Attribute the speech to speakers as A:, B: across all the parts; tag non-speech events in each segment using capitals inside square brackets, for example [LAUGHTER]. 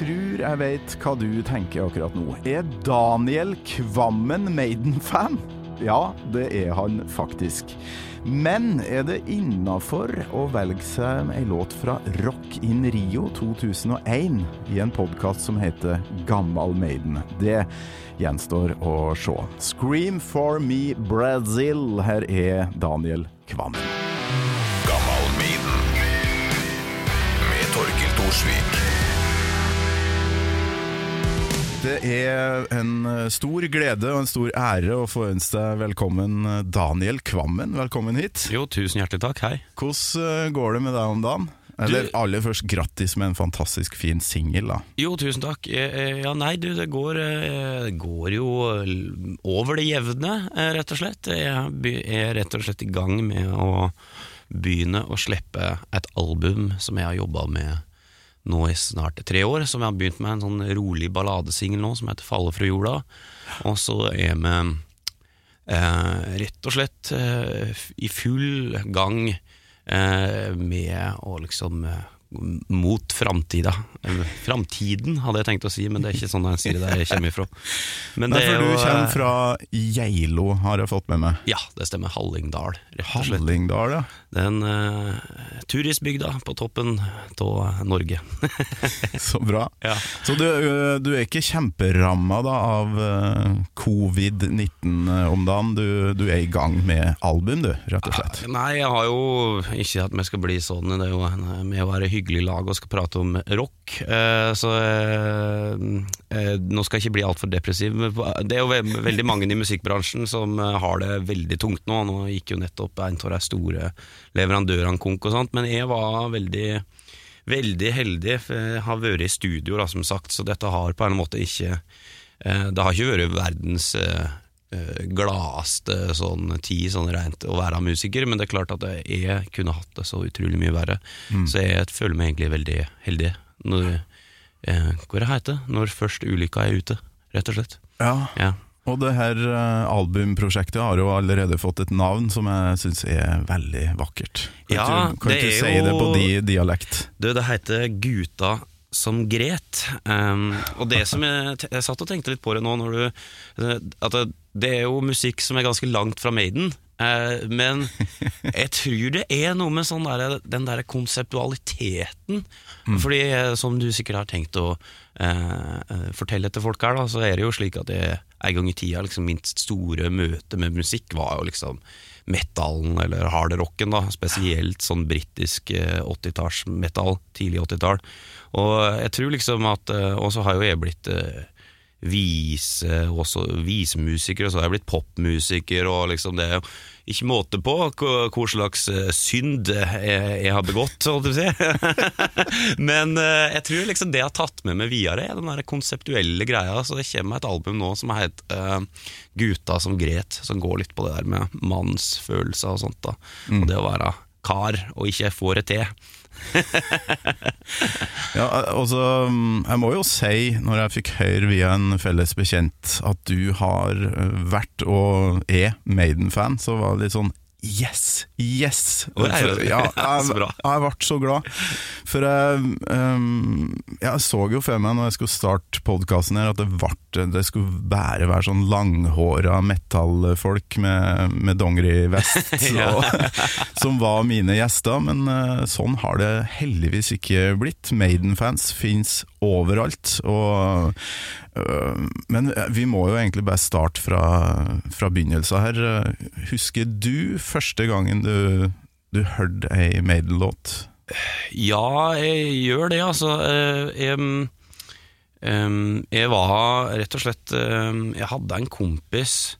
A: tror jeg vet hva du tenker akkurat nå. Er Daniel Kvammen Maiden-fan? Ja, det er han faktisk. Men er det innafor å velge seg ei låt fra Rock in Rio 2001 i en podkast som heter Gammal Maiden? Det gjenstår å se. Scream for me Brazil. Her er Daniel Kvammen.
B: Gammal Maiden. Med Torkil Thorsvik.
A: Det er en eh, stor glede og en stor ære å få ønske deg velkommen, eh, Daniel Kvammen. Velkommen hit.
C: Jo, tusen hjertelig takk. Hei.
A: Hvordan eh, går det med deg om dagen? Eller aller først grattis med en fantastisk fin singel, da.
C: Jo, tusen takk. Ja, nei, du, det går, går jo over det jevne, rett og slett. Jeg er rett og slett i gang med å begynne å slippe et album som jeg har jobba med nå i snart tre år. Som jeg har begynt med en sånn rolig balladesingel nå, som heter 'Falle fra jorda'. Og så er vi eh, rett og slett eh, i full gang eh, med å liksom eh, mot framtida. Eh, Framtiden, hadde jeg tenkt å si, men det er ikke sånn jeg sier det jeg kommer ifra. Men
A: Nei,
C: det er
A: for du
C: eh,
A: kommer fra Geilo, har jeg fått med meg.
C: Ja, det stemmer. Hallingdal.
A: Hallingdal, ja.
C: Den uh, turistbygda på toppen av Norge. [LAUGHS]
A: Så bra.
C: Ja.
A: Så du, du er ikke kjemperamma da, av ø, covid-19 om dagen. Du, du er i gang med album, du, rett og slett.
C: Nei, jeg har jo ikke at vi skal bli sånn. Det er jo med å være hyggelig lag og skal prate om rock. Eh, så eh, eh, nå skal jeg ikke bli altfor depressiv. Det er jo veldig mange i musikkbransjen som har det veldig tungt nå. Nå gikk jo nettopp en av de store leverandørene konk og sånt, men jeg var veldig Veldig heldig, jeg har vært i studio, da, som sagt, så dette har på en måte ikke Det har ikke vært verdens gladeste sånn ti sånn rent å være musiker, men det er klart at jeg kunne hatt det så utrolig mye verre. Så jeg føler meg egentlig veldig heldig når eh, Hva det heter Når først ulykka er ute, rett og slett.
A: Ja.
C: Ja.
A: Og det her albumprosjektet har jo allerede fått et navn som jeg syns er veldig vakkert. Kan
C: Ja,
A: ikke, kan
C: det
A: ikke
C: er
A: si det på
C: jo-
A: de dialekt?
C: Du, det heter Guta som gret. Um, og det som jeg, jeg satt og tenkte litt på det nå, når du, at det, det er jo musikk som er ganske langt fra Maiden. Uh, men [LAUGHS] jeg tror det er noe med sånn der, den der konseptualiteten. Fordi eh, som du sikkert har tenkt å eh, eh, fortelle til folk her, da, så er det jo slik at jeg, en gang i tida liksom, minst store møte med musikk var jo liksom metallen eller hardrocken, spesielt sånn britisk eh, 80-talls-metal, tidlig 80-tall. Og jeg tror liksom at eh, Og så har jo jeg blitt eh, vise, også visemusiker, og så har jeg blitt popmusiker, og liksom det er ikke måte på hva slags eh, synd jeg, jeg har begått, holdt jeg på å si. [LAUGHS] Men jeg tror liksom det jeg har tatt med meg videre, er den der konseptuelle greia. Så det kommer et album nå som heter uh, Guta som gret, som går litt på det der med mannsfølelser og sånt. da Og det å være kar og ikke få det til. [LAUGHS]
A: Ja, altså, jeg må jo si, når jeg fikk høre via en felles bekjent at du har vært og er Maiden-fan, så var det litt sånn Yes! Yes!
C: Å, er det
A: jeg, jeg ble så glad. For jeg, um, jeg så jo for meg når jeg skulle starte podkasten her, at det, ble, det skulle bare være sånn langhåra metallfolk med, med dongerivest [LAUGHS]
C: Ja. [LAUGHS]
A: som var mine gjester, men uh, sånn har det heldigvis ikke blitt. Maiden-fans fins overalt. Og, øh, men vi må jo egentlig bare starte fra, fra begynnelsen her. Husker du første gangen du, du hørte ei Maiden-låt?
C: Ja, jeg gjør det, altså. Eh, Jeg, jeg var rett og slett Jeg hadde en kompis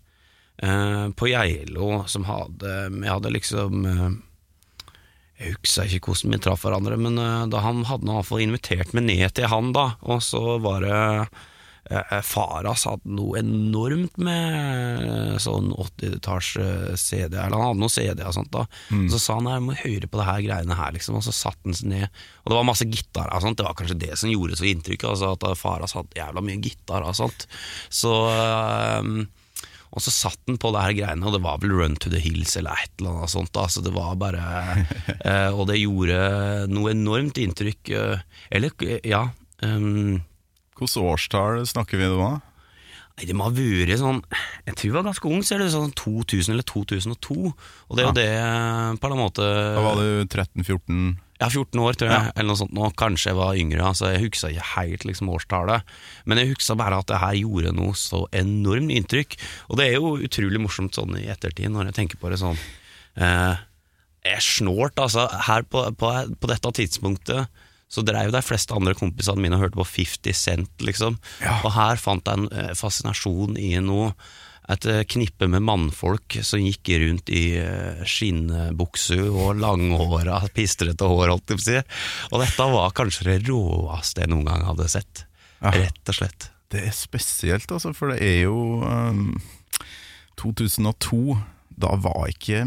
C: eh, på Geilo som hadde Jeg hadde liksom eh, Jeg husker ikke hvordan vi traff hverandre, men eh, da han hadde nå i hvert fall invitert meg ned til han, da, og så var det eh, Faras hadde noe enormt med sånn 80-talls CD, eller han hadde noen CD og sånt da. Så sa han jeg må høre på det her greiene her, liksom, og så satte han seg ned. Og det var masse gitar og sånt, det var kanskje det som gjorde så inntrykk, altså at Faras hadde jævla mye gitar og sånt. Så eh, og så satt den på det her greiene, og det var vel Run to the Hills eller et eller annet sånt. Da. Så det var bare [LAUGHS] eh, Og det gjorde noe enormt inntrykk. eh, eller, ja. Um,
A: Hvilket årstall snakker vi da?
C: Nei, det må ha vært sånn Jeg tror jeg var ganske ung, så er det sånn 2000 eller 2002. Og det er jo det eh, på en måte
A: Da var du 13-14?
C: Ja, 14 år, tror jeg, eller noe sånt. Nå, kanskje jeg var yngre, altså jeg huska ikke helt liksom, årstallet. Men jeg huska bare at det her gjorde noe så enormt inntrykk. Og det er jo utrolig morsomt sånn i ettertid, når jeg tenker på det sånn. Eh, jeg snålt, altså. Her på, på, på dette tidspunktet så drev de fleste andre kompisene mine og hørte på 50 Cent, liksom.
A: Ja.
C: Og her fant jeg en eh, fascinasjon i noe et eh, knippe med mannfolk som gikk rundt i skinnbukse og langhåra, [LAUGHS] pistrete hår, holdt jeg på å si. Og dette var kanskje det råeste jeg noen gang hadde sett.
A: Ja.
C: Rett og slett.
A: Det er spesielt, altså, for det er jo um, 2002. Da var ikke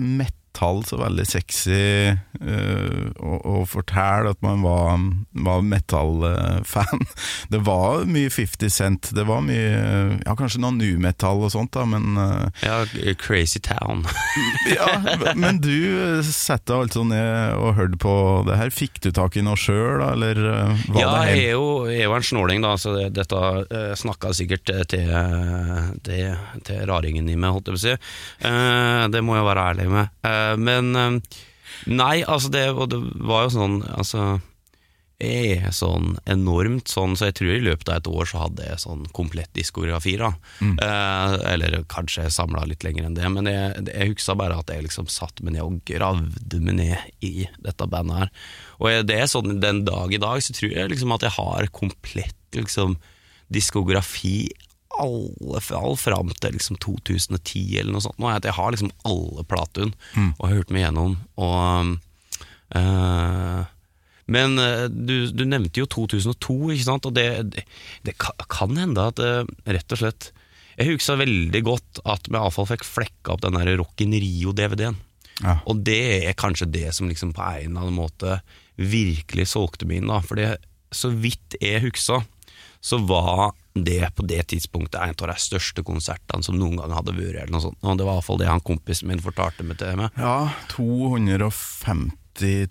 A: metall så veldig sexy uh, å, uh, fortelle at man var, var metal-fan. [LAUGHS] Det var mye 50 Cent, det var mye Ja, kanskje noe new metal og sånt, da, men uh,
C: Ja, Crazy Town. [LAUGHS]
A: Ja, men du setter altså ned og hørte på det her. Fikk du tak i noe sjøl, eller uh, var
C: ja,
A: det helt
C: jo, jeg er jo en snåling, da, så det, dette uh, snakka sikkert til, til, til raringen i meg, holdt jeg på å si. Uh, det må jeg være ærlig med. Eh, men eh, nei, altså det, og det var jo sånn Altså jeg er sånn enormt sånn, så jeg tror i løpet av et år så hadde jeg sånn komplett diskografi. da eh, Eller kanskje jeg samla litt lenger enn det, men jeg, jeg huska bare at jeg liksom satt meg ned og gravde meg ned i dette bandet her. Og det er sånn den dag i dag, så tror jeg liksom at jeg har komplett liksom diskografi alle, all fram til liksom 2010 eller noe sånt. Nå er at jeg har liksom alle platene og har hørt meg gjennom. Og øh, men eh, du, du nevnte jo 2002, ikke sant? og det, det, det kan hende at eh, rett og slett Jeg husker veldig godt at vi iallfall fikk flekka opp den der Rock in Rio-DVD-en.
A: Ja.
C: Og det er kanskje det som liksom på en eller annen måte virkelig solgte meg inn. da For så vidt jeg husker, så var det på det tidspunktet en av de største konsertene som noen gang hadde vært. eller noe sånt Og Det var iallfall det han kompisen min fortalte meg til meg.
A: Ja, 250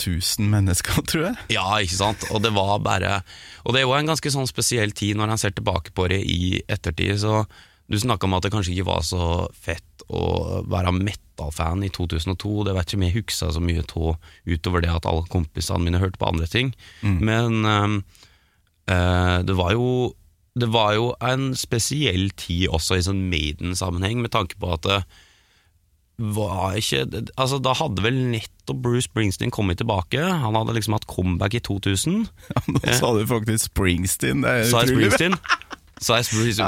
A: 000 mennesker, [LAUGHS] tror jeg.
C: Ja, ikke sant? Og det var bare Og det er jo en ganske sånn spesiell tid når han ser tilbake på det i ettertid. Så du snakka om at det kanskje ikke var så fett å være metal-fan i 2002. Det vet ikke om jeg husker så mye av utover det at alle kompisene mine hørte på andre ting. Men ehm, eh, det var jo det var jo en spesiell tid også i sånn Maiden-sammenheng, med tanke på at det var ikke Altså, da hadde vel nettopp Bruce Springsteen kommet tilbake. Han hadde liksom hatt comeback i 2000. [LAUGHS]
A: Ja, nå sa du faktisk Springsteen. Det er utrolig.
C: Sa jeg Springsteen? [LAUGHS]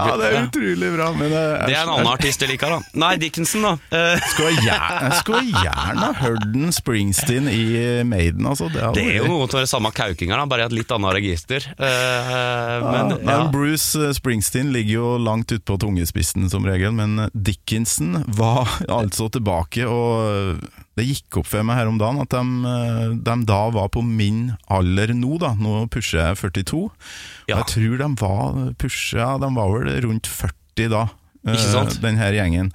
A: Ja, det er utrolig bra, men det er,
C: Det er en annen artist jeg liker, da. Nei, Dickinson, da. Eh,
A: Skulle gjerne, ha hørt den Springsteen i Maiden, altså. Det,
C: Det er jo noe av det samme kaukinga, bare i et litt annet register. Eh, men
A: ja,
C: ja.
A: Bruce Springsteen ligger jo langt ute på tungespissen som regel, men Dickinson var [LAUGHS] altså tilbake, og det gikk opp for meg her om dagen at de, de da var på min alder nå, da. Nå pusher jeg 42.
C: Ja.
A: Og jeg tror de var pusha, de var vel rundt 40 da, eh, den her gjengen.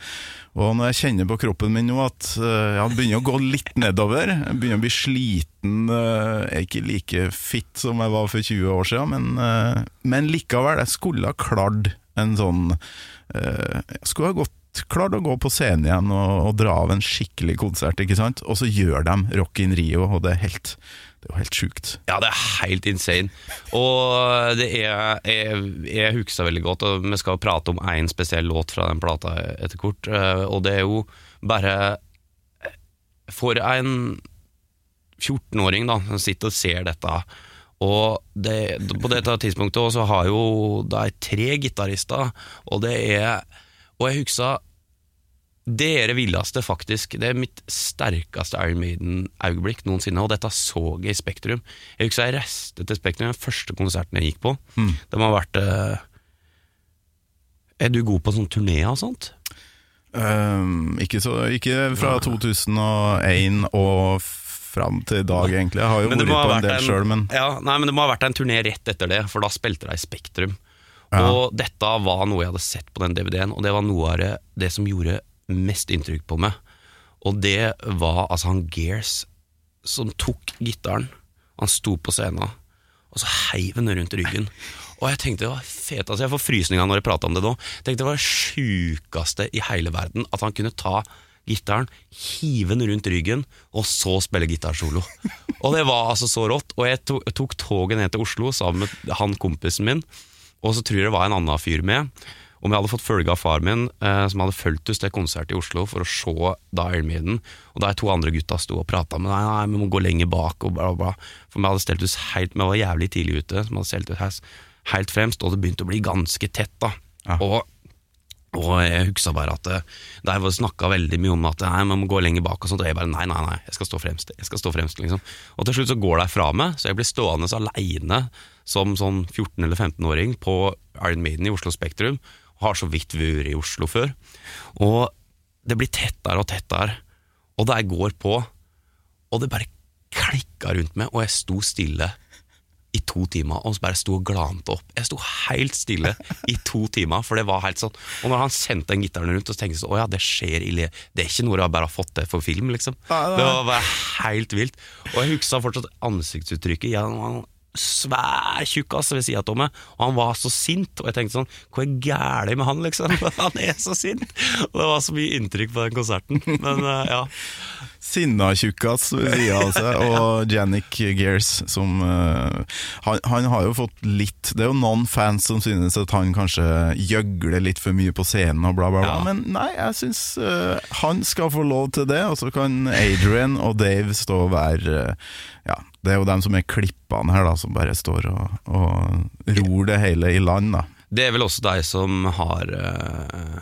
A: Og når jeg kjenner på kroppen min nå at eh, jeg begynner å gå litt nedover, jeg begynner å bli sliten, eh, jeg er ikke like fit som jeg var for 20 år siden, men, eh, men likevel, jeg skulle ha klart en sånn eh, Jeg skulle ha gått klart å gå på scenen igjen og, og dra av en skikkelig konsert, ikke sant? Og så gjør de Rock in Rio, og det er helt, det er jo helt sjukt.
C: Ja, det er helt insane. Og det er Jeg, jeg husker veldig godt, og vi skal prate om én spesiell låt fra den plata etter kort, eh, og det er jo bare For en 14-åring da som sitter og ser dette og det, på dette tidspunktet også har jo det tre gitarister, og det er Og jeg huksa det er villeste, faktisk. Det er mitt sterkeste Iron Maiden-øyeblikk noensinne, og dette så jeg i Spektrum. Jeg husker jeg reiste til Spektrum den første konserten jeg gikk på. Det må ha vært uh... Er du god på sånn turné og sånt?
A: Um, ikke, så, ikke fra 2001 og fram til i dag, egentlig. Jeg har jo vært på en del sjøl, men
C: ja, nei, men det må ha vært en turné rett etter det, for da spilte de Spektrum.
A: Ja.
C: Og dette var noe jeg hadde sett på den DVD-en, og det var noe av det, det som gjorde mest inntrykk på meg. Og det var altså han Gears som tok gitaren. Han sto på scenen, og så heiv han rundt ryggen. Og jeg tenkte det var fet, altså jeg får frysninger når jeg prater om det nå. Jeg tenkte det var det sjukeste i hele verden at han kunne ta gitaren, hive den rundt ryggen, og så spille gitarsolo. Og det var altså så rått. Og jeg tok toget ned til Oslo sammen med han kompisen min, og så tror jeg det var en annen fyr med. Om jeg hadde fått følge av far min, eh, som hadde fulgt oss til konsert i Oslo for å se da Iron Maiden, og der to andre gutta sto og prata med nei, nei, vi må gå lenger bak, og bla, bla. For vi hadde stelt oss helt Vi var jævlig tidlig ute, så vi hadde stelt oss helt fremst, og det begynte å bli ganske tett, da.
A: Ja.
C: Og og jeg huska bare at eh, var snakka veldig mye om at nei, man må gå lenger bak, og sånt, og jeg bare nei, nei, nei, jeg skal stå fremst. jeg skal stå fremst liksom. Og til slutt så går de fra meg, så jeg blir stående aleine som sånn 14- eller 15-åring på Iron Maiden i Oslo Spektrum. Har så vidt vært i Oslo før. Og det blir tettere og tettere, og det går på, og det bare klikka rundt meg, og jeg sto stille i to timer, og så bare sto og glante opp. Jeg sto helt stille i to timer, for det var helt sånn. Og når han sendte den gitaren rundt, så tenkte jeg sånn, å ja, det skjer i le... Det er ikke noe jeg bare har fått til for film, liksom. Det var bare helt vilt. Og jeg huska fortsatt ansiktsuttrykket. Jeg var svær tjukkas ved sida av meg, og han var så sint. Og jeg tenkte sånn, hva er gærent med han, liksom? [LAUGHS] Han er så sint! Og det var så mye inntrykk på den konserten. Men uh, ja.
A: Sinna tjukkas ved sida av seg, [LAUGHS] og Jannik Gears som uh, han, han har jo fått litt Det er jo noen fans som synes at han kanskje gjøgler litt for mye på scenen og bla, bla, bla.
C: Ja.
A: Men nei, jeg syns uh, han skal få lov til det, og så kan Adrian og Dave stå og være eh, Ja, det er jo dem som er klippene her, da, som bare står og, og ror det hele i land, da.
C: Det er vel også deg som har uh,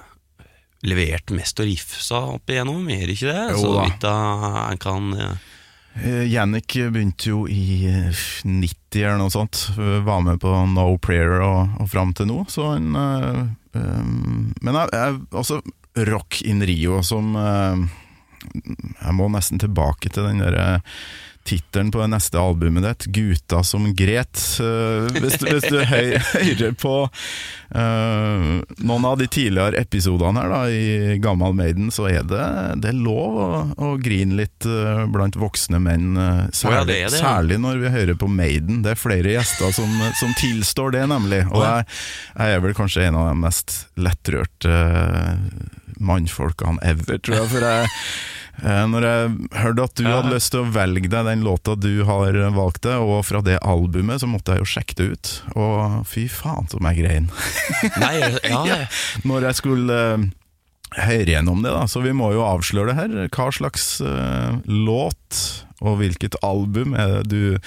C: levert mest og rifsa opp igjennom, det ikke det?
A: Jo
C: så vidt en kan eh,
A: Eh, Jannik begynte jo i eh, 90 eller noe sånt. Eh, Var med på No Prayer og, og fram til nå, så han uh, um, Men jeg, jeg, også Rock in Rio som eh, Jeg må nesten tilbake til den derre Tittelen på neste albumet ditt, 'Guta som gret'. Eh, hvis, du- hvis du hører [LAUGHS] på eh, noen av de tidligere episodene her da, i Gammal Maiden, så er det, det er lov å, å grine litt uh, blant voksne menn. Uh, Særlig,
C: ja, det det, ja.
A: særlig når vi hører på Maiden. Det er flere gjester som, som tilstår det, nemlig. Og jeg, jeg er vel kanskje en av de mest lettrørte mannfolkene ever, tror jeg. For jeg Når jeg hørte at du hadde lyst til å velge deg den låta du har valgt deg, og fra det albumet, så måtte jeg jo sjekke det ut. Og fy faen som jeg grein [LAUGHS]
C: Nei, ja, [LAUGHS] ja.
A: når jeg skulle eh, høre gjennom det. da Så vi må jo avsløre det her. Hva slags uh, låt og hvilket album er det du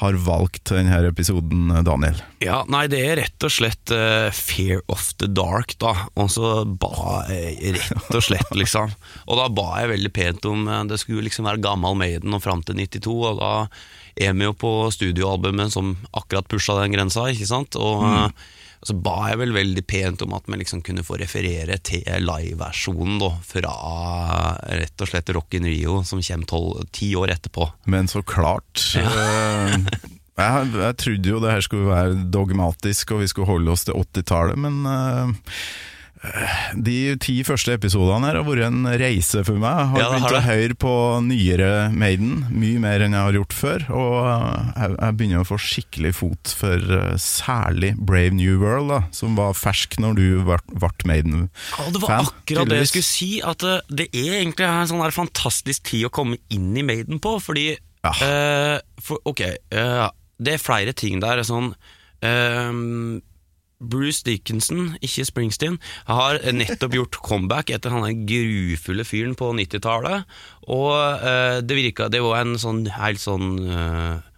A: har valgt denne episoden, Daniel?
C: Ja, nei, det er rett og slett uh, Fear of the Dark, da. Og så ba jeg rett og slett, liksom. Og da ba jeg veldig pent om uh, Det skulle liksom være gammal Maiden og fram til 92, og da er vi jo på studioalbumet som akkurat pusha den grensa, ikke sant. Og eh, så ba jeg vel veldig pent om at vi liksom kunne få referere til liveversjonen, da, fra rett og slett Rock in Rio, som kommer ti år etterpå.
A: Men så klart [LAUGHS] eh, jeg, jeg trodde jo det her skulle være dogmatisk, og vi skulle holde oss til 80-tallet, men eh, de ti første episodene her har vært en reise for meg. Jeg har
C: Ja,
A: begynt å høre på nyere Maiden, mye mer enn jeg har gjort før. Og jeg, jeg begynner å få skikkelig fot for eh, særlig Brave New World, da, som var fersk når du ble Maiden-fan.
C: Ja, det var akkurat det jeg skulle si. At eh, det er egentlig en sånn fantastisk tid å komme inn i Maiden på. Fordi
A: Ja.
C: uh, for, Ok, det er flere ting der. Sånn Bruce Dickinson, ikke Springsteen, har nettopp gjort comeback etter han der grufulle fyren på 90-tallet. Og uh, det virka Det var en sånn helt sånn eh,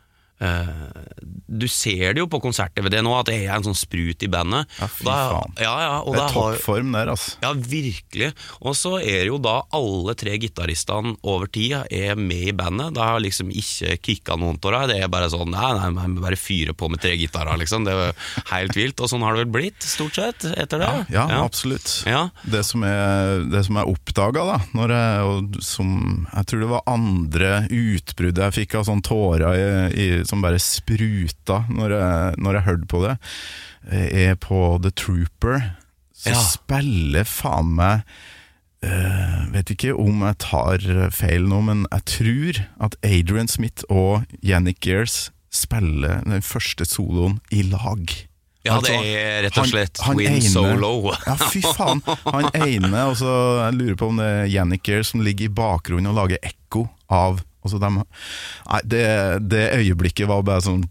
C: Du ser det jo på konsert-DVD nå, at det er en sånn sprut i bandet.
A: Ja, fy
C: Og da-
A: faen.
C: Ja, ja, og
A: Det er toppform der, altså.
C: ja, virkelig. Og så er det jo da alle tre gitaristene over tid er med i bandet. Det har liksom ikke kicka noen av dem. Det er bare sånn Nei, nei, bare fyre på med tre gitarer, liksom. Det er helt vilt. Og sånn har det vel blitt, stort sett, etter det.
A: Ja, absolutt.
C: Ja.
A: Det som er, det som jeg oppdaga, da, når jeg, og som Jeg tror det var andre utbruddet jeg fikk av sånn tårer i, i, som bare spruta når jeg, når jeg hørte på det, er på The Trooper. Så
C: Ja.
A: spiller faen meg Uh, Vet ikke om jeg tar feil nå, men jeg tror at Adrian Smith og Yannick Gears spiller den første soloen i lag.
C: Ja,
A: Altså,
C: det er rett og slett
A: han
C: Win
A: ene-
C: Solo. [LAUGHS]
A: Ja, fy faen. Han ene, og så jeg lurer på om det er Yannick Gears som ligger i bakgrunnen og lager ekko av altså de, Nei, det, det øyeblikket var bare sånn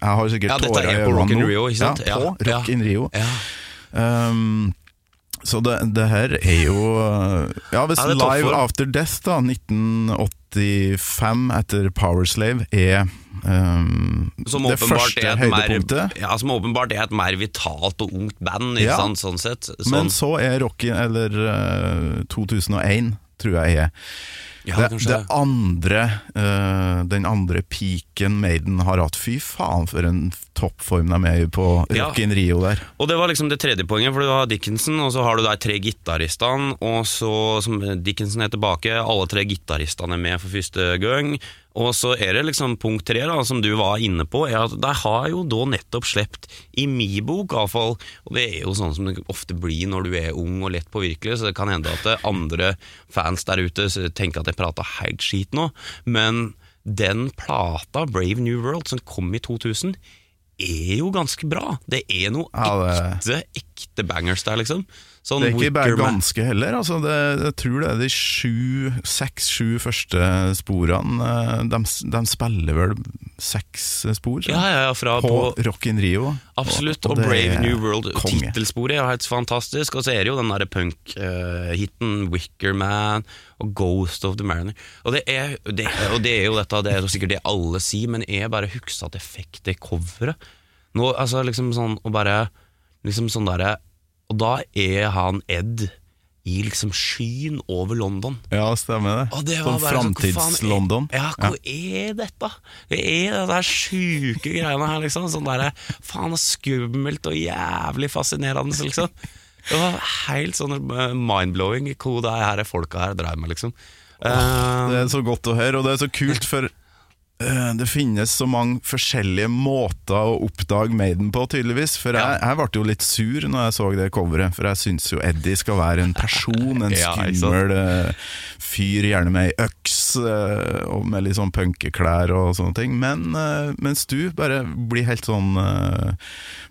A: Jeg har sikkert
C: Ja,
A: tårer i
C: er på Rock in. Rio, ikke sant?
A: Ja, på Rock in Rio. Um, så det, det her er jo Ja, hvis
C: Ja,
A: Live. After Death, da 1985, etter Powerslave, er um, det første
C: er et mer,
A: høydepunktet.
C: ja, som åpenbart er et mer vitalt og ungt band,
A: Ja.
C: sant, sånn sett. Sånn,
A: Men så er Rocky, eller uh, 2001, tror jeg er
C: ja,
A: det, det andre uh, Den andre peaken Maiden har hatt. Fy faen, for en toppform de er i på. Rock in Rio der.
C: Og det var liksom det tredje poenget, for du har Dickinson, og så har du de tre gitaristene, og så, som Dickinson er tilbake, alle tre gitaristene er med for første gang. Og så er det liksom punkt tre, da, som du var inne på, er at de har jo da nettopp sluppet, i min bok iallfall, og det er jo sånn som det ofte blir når du er ung og lett påvirkelig, så det kan hende at andre fans der ute tenker at jeg prater helt skit nå, men den plata, Brave New World, som kom i 2000, er jo ganske bra. Det er noe
A: Ja,
C: ekte, ekte bangers der, liksom. Sånn
A: Det er ikke bare ganske heller. Altså det, jeg tror det er de sju, seks-sju første sporene. eh, De, de spiller vel seks spor
C: Ja, ja, ja, fra
A: på,
C: på
A: Rock in Rio.
C: Absolutt, og,
A: det
C: Brave
A: er
C: New World,
A: konge.
C: tittelsporet er helt fantastisk. Og så er det jo den derre punk-hiten Wicker Man og Ghost of the Mariner. Og det er, det, og det er jo dette, det er jo sikkert det alle sier, men jeg bare husker at fikk det coveret. Nå, altså liksom sånn, og bare Liksom sånn derre Og da er han Ed i liksom skyen over London.
A: Ja, stemmer det.
C: Og det var
A: sånn
C: bare sånn, hva
A: Framtids-London.
C: Ja, hva er dette? Hva er det der sjuke greiene her, liksom? Sånn derre faen skummelt og jævlig fascinerende, liksom. Det var helt sånn eh, mind-blowing hva det her folka her drev med, liksom. Eh,
A: Det er så godt å høre, og det er så kult, for eh, det finnes så mange forskjellige måter å oppdage Maiden på, tydeligvis. For jeg, jeg ble jo litt sur når jeg så det coveret, for jeg syns jo Eddie skal være en person, en [LAUGHS] skummel eh, fyr, gjerne med ei øks, eh, og med litt sånn punkeklær og sånne ting. Men eh, mens du bare blir helt sånn uh,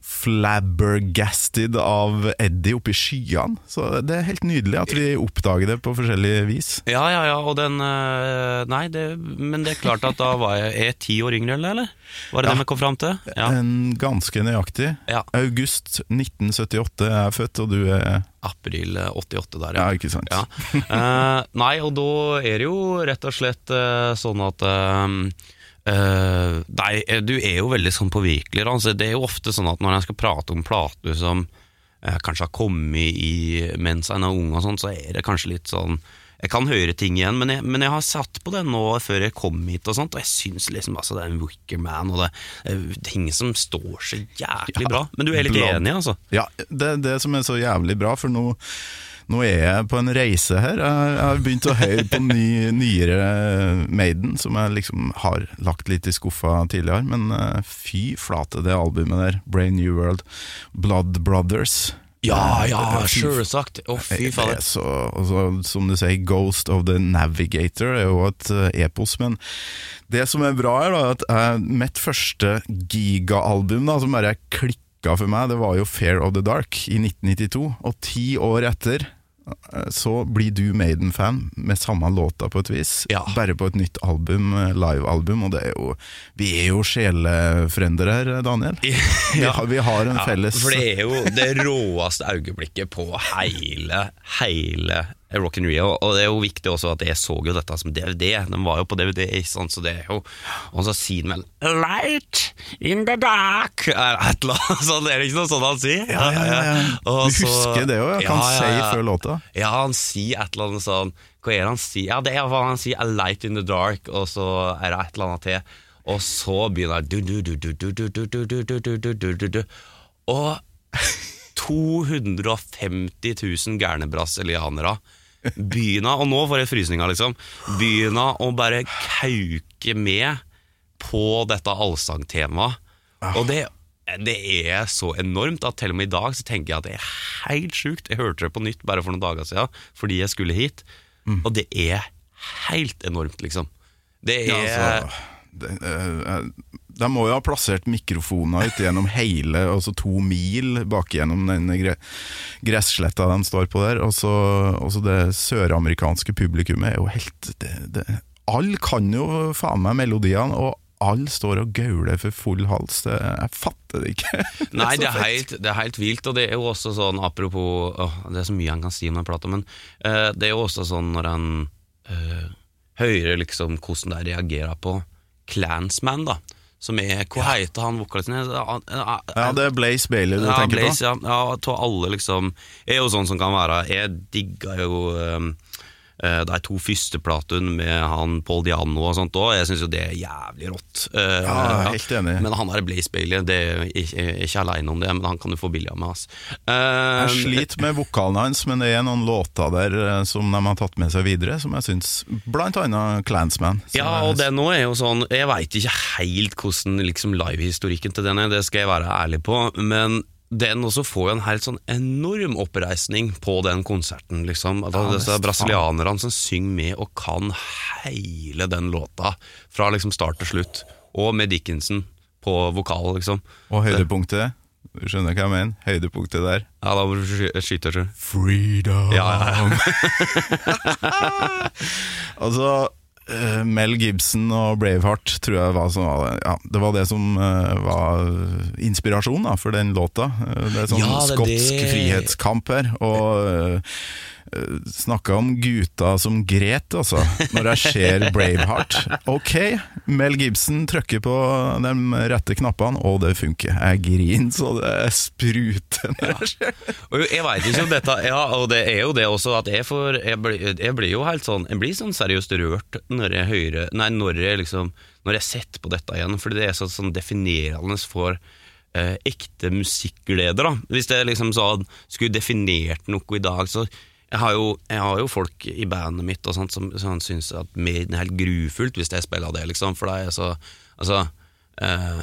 A: flabbergasted av Eddie oppi skyene. Så det er helt nydelig at vi oppdager det på forskjellig vis.
C: ja, ja, ja, og den eh, Nei, det, men det er klart at da var jeg Er ti år yngre, eller? Var det
A: Ja.
C: det vi kom fram til? Ja.
A: En ganske nøyaktig.
C: ja.
A: August 1978 er jeg født, og du er
C: April eh, 88 der,
A: Ja, ikke sant?
C: Ja. Uh, nei, og da er det jo rett og slett uh, sånn at uh, eh, Nei, du er jo veldig sånn påvirkelig. Altså, det er jo ofte sånn at når jeg skal prate om plater som eh, kanskje har kommet i mens en er ung, og sånn, så er det kanskje litt sånn jeg kan høre ting igjen, men jeg, men jeg har satt på det nå før jeg kom hit, og sånt, og jeg syns liksom altså, det er en Wicker Man, og det er ting som står så jæklig
A: Ja,
C: bra. Men du er litt
A: blant-
C: enig, altså?
A: Ja, det det som er så jævlig bra, for nå, nå er jeg på en reise her. Jeg, jeg har begynt å høre på ny, nyere Maiden, som jeg liksom har lagt litt i skuffa tidligere. Men eh, fy flate, det albumet der. Brain New World. Blood Brothers.
C: Ja, ja, sjølsagt. Å, fy
A: Det
C: fader.
A: så, som du sier, Ghost of the Navigator er jo et eh, epos, men det som er bra er da, at uh, mitt første gigaalbum som bare klikka for meg, det var jo Fair of the Dark i 1992, og ti år etter så blir du Maiden-fan med samme låta på et vis,
C: Ja.
A: bare på et nytt album, eh, live-album, og det er jo, vi er jo sjelefrender her, Daniel. [LAUGHS] Vi, har, vi har en
C: Ja,
A: felles
C: For det er jo det råeste øyeblikket på hele, hele Rock in Rio. Og det er jo viktig også at jeg så jo dette som DVD. Den var jo på DVD, sånn, så det er jo Og så sier han vel 'Light in the dark' Et eller annet sånt, er det ikke noe sånt han sier?
A: Ja, ja, ja. ja.
C: Og
A: du husker det òg, ja.
C: Hva
A: han
C: sier
A: før låta?
C: Ja, han sier et eller annet sånn Hva er det han sier? Ja, det er hva han sier, 'A light in the dark', og så er det et eller annet til. Og så begynner det Og 250 000 gærne brasilianere begynner, og nå får jeg frysninger, liksom, begynner å bare kauke med på dette allsangtemaet. Og det, det er så enormt at til og med i dag så tenker jeg at det er helt sjukt. Jeg hørte det på nytt bare for noen dager siden fordi jeg skulle hit, og det er helt enormt, liksom. Det er
A: Ja, altså, De må jo ha plassert mikrofoner ut gjennom hele, altså to mil bak gjennom den gre gressletta de står på der. Og så det søramerikanske publikummet er jo helt det, det, Alle kan jo faen meg melodiene, og alle står og gauler for full hals. Det, jeg fatter det ikke.
C: Nei, [LAUGHS] det er, helt, det er helt vilt, og det er jo også sånn Apropos åh, Det er så mye en kan si om den plata, men eh, det er jo også sånn når en eh, hører liksom hvordan de reagerer på Clansman, da. Som er Hva heter han vokalisten?
A: Ja, det er Blaze Bailey du
C: ja,
A: tenker
C: Blaze,
A: på?
C: ja. ja, jeg alle liksom Er jo sånn som kan være Jeg digga jo um, eh, er to første platene med han Paul Diano og sånt òg. Jeg syns jo det er jævlig rått. Eh,
A: Ja, helt enig.
C: Men han er Blaze Bailey, det er ikke, ikke aleine om det, men han kan du få billig av meg. Altså. Eh,
A: Jeg sliter med vokalen hans, men det er noen låter der som de har tatt med seg videre, som jeg syns Blant annet Clansman.
C: Ja, og det nå er jo sånn Jeg veit ikke helt hvordan liksom livehistorikken til den er, det skal jeg være ærlig på, men den også får jo en helt sånn enorm oppreisning på den konserten, liksom. At
A: Ja,
C: disse brasilianerne som synger med og kan hele den låta fra liksom start til slutt, og med Dickinson på vokal, liksom.
A: Og høydepunktet, du skjønner hva jeg mener? Høydepunktet der.
C: Ja, da må du skyte, tror jeg.
A: Freedom!
C: Ja, ja, [LAUGHS]
A: altså, eh, Mel Gibson og Braveheart tror jeg var, som, var ja, det var det som uh, var inspirasjonen for den låta. Eh, det er sånn
C: Ja, det
A: skotsk
C: det.
A: frihetskamp her. Og uh, snakka om gutta som gret, altså, når jeg ser Braveheart. Ok, Mel Gibson trykker på de rette knappene, og det funker. Jeg griner så det spruter når jeg ser det.
C: Og jeg veit ikke om dette Ja, og det er jo det også at jeg får Jeg blir, jeg blir jo helt sånn Jeg blir sånn seriøst rørt når jeg hører Nei, når jeg liksom Når jeg setter på dette igjen, fordi det er så, sånn definerende for eh, ekte musikkglede, da. Hvis jeg liksom sånn skulle definert noe i dag, så jeg har, jo, jeg har jo folk i bandet mitt og sånt som, som syns at Maiden er helt grufullt hvis jeg spiller det, liksom, for det er så Altså eh,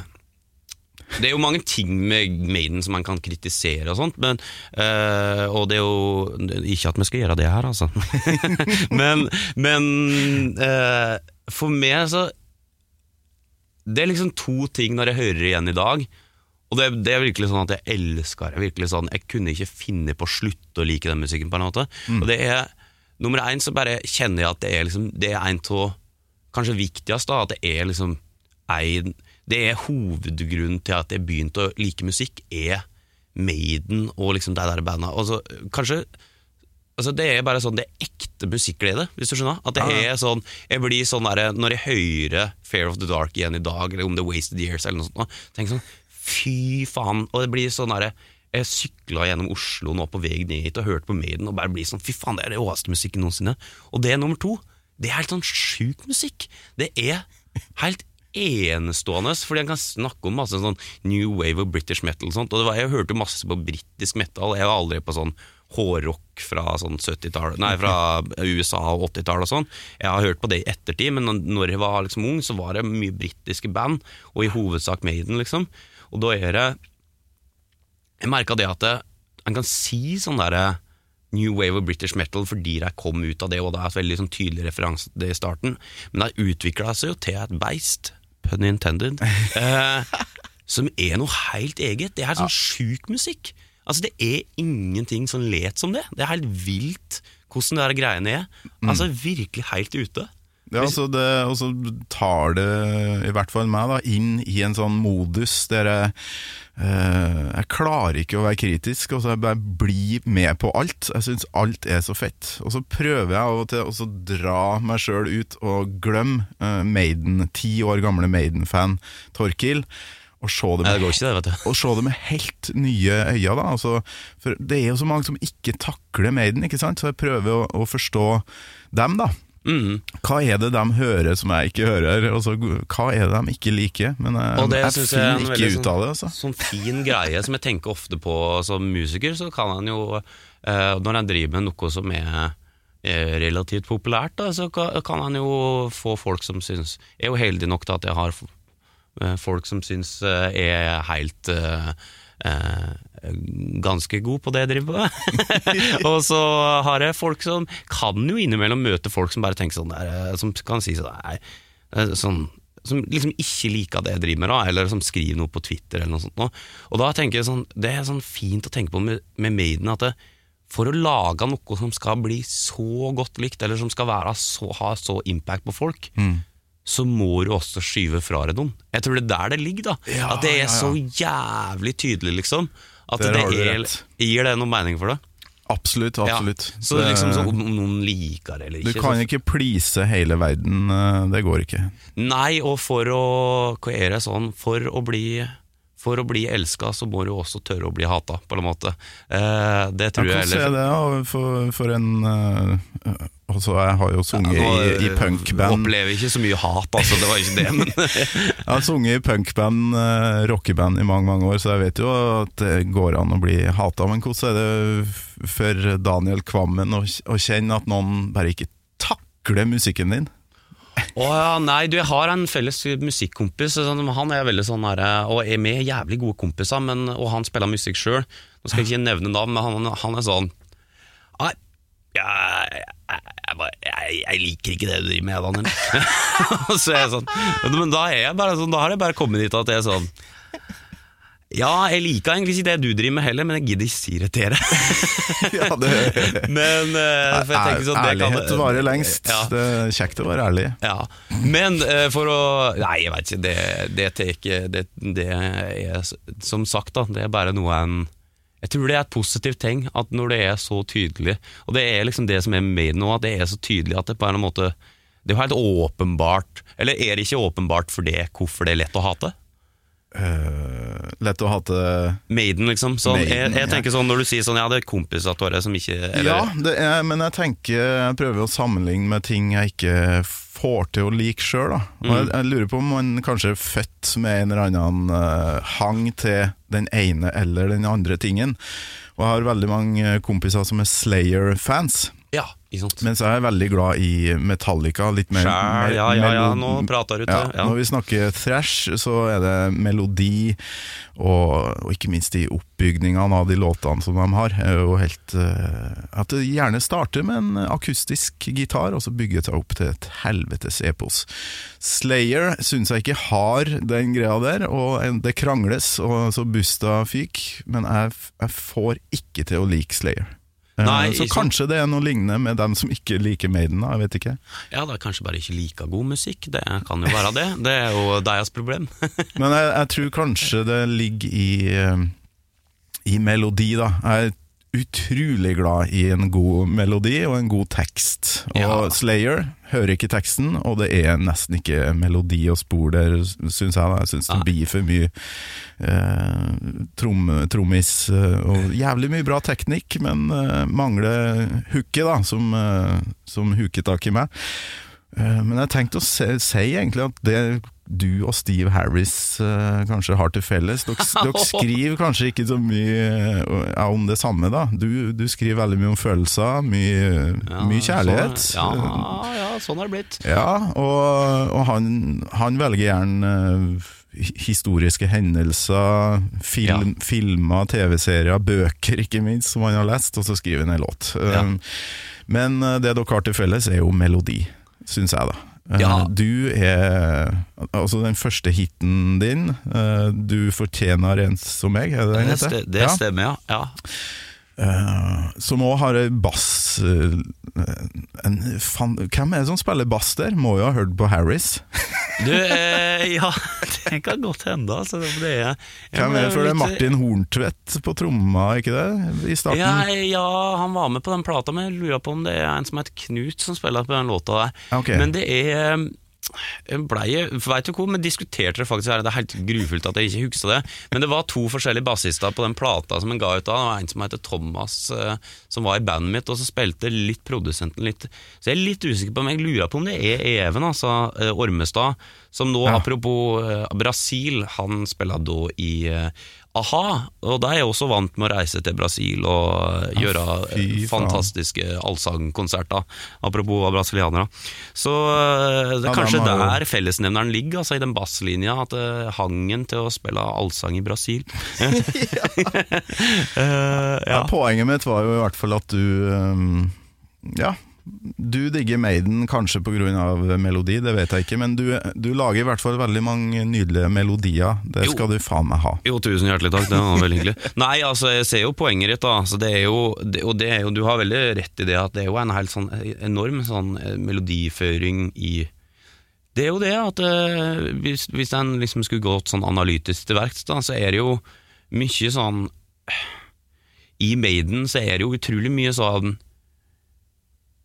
C: det er jo mange ting med Maiden som man kan kritisere og sånt, men, eh, og det er jo Ikke at vi skal gjøre det her, altså. [LAUGHS] men men eh, for meg så Det er liksom to ting når jeg hører igjen i dag. Og det, det er virkelig sånn at jeg elsker det. virkelig sånn Jeg kunne ikke finne på å slutte å like den musikken. på en måte Og det er Nummer én så bare kjenner jeg at det er liksom Det er en av Kanskje viktigst, da, at det er liksom en, Det er hovedgrunnen til at jeg begynte å like musikk, er Maiden og liksom de der banda. Altså, kanskje Altså Det er bare sånn Det er ekte musikkglede, hvis du skjønner. At det
A: Ja,
C: er sånn Jeg blir sånn der Når jeg hører Fair of the Dark igjen i dag, eller om The Wasted Years, eller noe sånt, tenker sånn Fy faen. Og det blir sånn derre Jeg sykla gjennom Oslo nå på vei ned hit og hørte på Maiden og bare blir sånn Fy faen, det er det råeste musikken noensinne. Og det er nummer to. Det er helt sånn sjuk musikk. Det er helt enestående, fordi han kan snakke om masse sånn new wave og British metal og sånt. Og var, jeg hørte masse på britisk metal, jeg var aldri på sånn hårrock fra sånn 70-tallet, nei, fra USA og 80-tallet og sånn. Jeg har hørt på det i ettertid, men når jeg var liksom ung, så var det mye britiske band, og i hovedsak Maiden, liksom. Og da er det Jeg merka det at en kan si sånn derre New Wave of British Metal fordi de kom ut av det, og det er et veldig sånn tydelig referanse til det i starten, men det utvikla seg jo til et beist, pun intended, [LAUGHS] eh, som er noe helt eget. Det er sånn sånn sjuk musikk. Altså Det er ingenting som let som det. Det er helt vilt hvordan de greiene er. Altså Virkelig helt ute.
A: Ja, altså det, og så tar det, i hvert fall meg, da, inn i en sånn modus der jeg eh, Jeg klarer ikke å være kritisk, og så jeg bare blir med på alt. Jeg syns alt er så fett. Og så prøver jeg av og til å dra meg sjøl ut og glemme eh, Maiden, ti år gamle Maiden-fan Torkil, og se det med
C: det ikke, det,
A: og se det med helt nye øyne. Da. Altså, for det er jo så mange som ikke takler Maiden, ikke sant? så jeg prøver å, å forstå dem. da
C: Mm.
A: Hva er det de hører som jeg ikke hører? Altså, hva er det de ikke liker? Men jeg,
C: Og det
A: jeg
C: jeg er
A: finner
C: veldig
A: ikke ut av det. Altså.
C: Sånn fin greie som jeg tenker ofte på som musiker, så kan han jo eh, Når han driver med noe som er eh, relativt populært, da, så kan han jo få folk som syns Jeg er jo heldig nok til at jeg har eh, folk som syns eh, jeg er helt eh, eh, ganske god på det jeg driver med. [LAUGHS] og så har jeg folk som kan jo innimellom møte folk som bare tenker sånn der, eh, som kan si sånn Nei, eh, sånn som liksom ikke liker det jeg driver med, da, eller som skriver noe på Twitter. eller noe sånt. nå. Og da tenker jeg sånn, Det er sånn fint å tenke på med, med Maiden at det, for å lage noe som skal bli så godt likt, eller som skal være så, ha så impact på folk, så må du også skyve fra deg noen. Jeg tror det er der det ligger. da
A: Ja,
C: At det er
A: ja, ja.
C: så jævlig tydelig, liksom. At det er, gir det noe mening for deg?
A: Absolutt, absolutt.
C: Ja. Så
A: Det-
C: liksom så om om noen liker det eller
A: du kan
C: så,
A: ikke please hele verden, eh, det går ikke.
C: Nei, og for å Hva er det sånn For å bli For å bli elska, så må du også tørre å bli hata, på en måte. Eh, det tror
A: Ja,
C: jeg
A: Hvordan er det da, for, for en uh, Altså, jeg har jo sunget
C: Nå,
A: i, i
C: eh,
A: punkband.
C: Opplever ikke så mye hat, altså. Det var ikke det, men [LAUGHS]
A: Jeg har sunget i punkband, uh, rockeband i mange mange år, så jeg vet jo at det går an å bli hata. Men hvordan er det for Daniel Kvammen å, å kjenne at noen bare ikke takler musikken din?
C: Å ja, nei, du, jeg har en felles musikkompis. Sånn, han er veldig sånn der, Og er med jævlig gode kompiser, men, og han spiller musikk sjøl. Nå skal jeg ikke nevne navn, men han, han er sånn Nei, jeg, jeg, jeg, jeg liker ikke det du driver med, Daniel. [LAUGHS] så er jeg sånn Men da er jeg bare sånn Da har jeg bare kommet dit at jeg er sånn Ja, jeg liker egentlig ikke det du driver med heller, men jeg gidder ikke si det til dere. [LAUGHS]
A: Ja, det,
C: men uh, for jeg sånn, ærlighet kan-
A: varer lengst.
C: Ja.
A: Det er kjekt å være ærlig.
C: Ja, men uh, for å Nei, jeg vet ikke, det, det, tar det, det er som sagt, da, det er bare noe en Jeg tror det er et positivt ting at når det er så tydelig, og det er liksom det som er med nå, at det er så tydelig at det på en måte Det er jo helt åpenbart Eller er det ikke åpenbart for det hvorfor det er lett å hate?
A: Eh, lett å hate
C: Maiden, liksom. Sånn, jeg,
A: Maiden,
C: jeg
A: jeg,
C: tenker sånn Når du sier sånn, ja, det er kompiser av dere som ikke eller,
A: Ja, er, men jeg tenker Jeg prøver å sammenligne med ting jeg ikke får til å like sjøl.
C: Mm.
A: Jeg, jeg lurer på om man kanskje er født med en eller annen uh, hang til den ene eller den andre tingen. Og jeg har veldig mange kompiser som er Slayer-fans.
C: ja, ikke sant?
A: Mens jeg er veldig glad i Metallica. Litt mer, Skjær,
C: ja, ja, ja, nå prater du
A: ja,
C: til. Ja.
A: Når vi snakker thrash, så er det melodi, og, og ikke minst de oppbygningene av de låtene som de har. Og helt eh, At det gjerne starter med en akustisk gitar, og så bygger det seg opp til et helvetes epos. Slayer syns jeg ikke har den greia der, og det krangles, og så busta fyk, men jeg, jeg får ikke til å like Slayer. Eh,
C: Nei,
A: så kanskje det er noe lignende med dem som ikke liker Maiden, da, jeg vet ikke.
C: Ja, det er kanskje bare ikke like god musikk. Det kan jo være det. Det er jo deres problem.
A: Men jeg, jeg tror kanskje det ligger i, eh, i melodi, da. Jeg utrolig glad i en god melodi og en god tekst. Og
C: Ja.
A: Slayer hører ikke teksten, og det er nesten ikke melodi og spor der, syns jeg. Jeg syns det blir for mye eh, trom, trommis eh, og jævlig mye bra teknikk, men eh, mangler hooket, da, som, eh, som hooket tak i meg. Eh, Men jeg tenkte å si, si egentlig at det du og Steve Harris uh, kanskje har til felles Dere, [LAUGHS] dere skriver kanskje ikke så mye uh, om det samme, da. Du, du skriver veldig mye om følelser, mye,
C: Ja,
A: mye kjærlighet.
C: Sånn, ja, ja, sånn har det blitt.
A: Ja, og, og han, han velger gjerne uh, historiske hendelser, film, filmer, TV-serier, bøker ikke minst, som han har lest, og så skriver han en låt.
C: Ja.
A: Um, Men det dere har til felles, er jo melodi, syns jeg, da. Eh,
C: Ja.
A: Du er Altså, den første hiten din, eh, 'Du fortjener en som meg', er det den
C: Det,
A: heter?
C: det stemmer, ja. ja.
A: Eh, som òg har bass uh, en, fan, Hvem er det som spiller bass der? Må jo ha hørt på Harris. [LAUGHS]
C: Du, eh, ja, det kan godt hende, altså. Det er,
A: Hvem er det for det? er Martin Horntvedt på tromma, ikke det? I starten?
C: Ja, ja, han var med på den plata, men jeg lurer på om det er en som heter Knut som spiller på den låta der.
A: Okay.
C: Men det er jeg blei, Veit du hvor, men diskuterte det faktisk her, det er helt grufullt at jeg ikke husker det. Men det var to forskjellige bassister på den plata som en ga ut da. Det var en som heter Thomas, eh, som var i bandet mitt, og så spilte litt produsenten litt. Så jeg er litt usikker på om jeg lurer på om det er Even, altså eh, Ormestad, som nå,
A: Ja.
C: apropos eh, Brasil, han spiller da i a-ha, og da er jeg også vant med å reise til Brasil og ja, gjøre eh, fantastiske allsangkonserter. Apropos brasilianere. Så det det
A: Ja,
C: er kanskje
A: de der jo-
C: fellesnevneren ligger, altså i den basslinja, at eh, hangen til å spille allsang i Brasil. [LAUGHS] [LAUGHS] uh,
A: Ja,
C: ja.
A: poenget mitt var jo i hvert fall at du um, Ja, Du digger Maiden kanskje pga. melodi, det vet jeg ikke, men du, du lager i hvert fall veldig mange nydelige melodier. Det
C: Jo.
A: skal du faen meg ha.
C: Jo, tusen hjertelig takk, det var veldig hyggelig. Nei, altså, jeg ser jo poenget ditt, da. Så det er jo, det, og det er jo, du har veldig rett i det, at det er jo en helt sånn enorm sånn eh, melodiføring i Det er jo det at eh, hvis, hvis en liksom skulle gått sånn analytisk til verks, da, så er det jo mye sånn I Maiden så er det jo utrolig mye sånn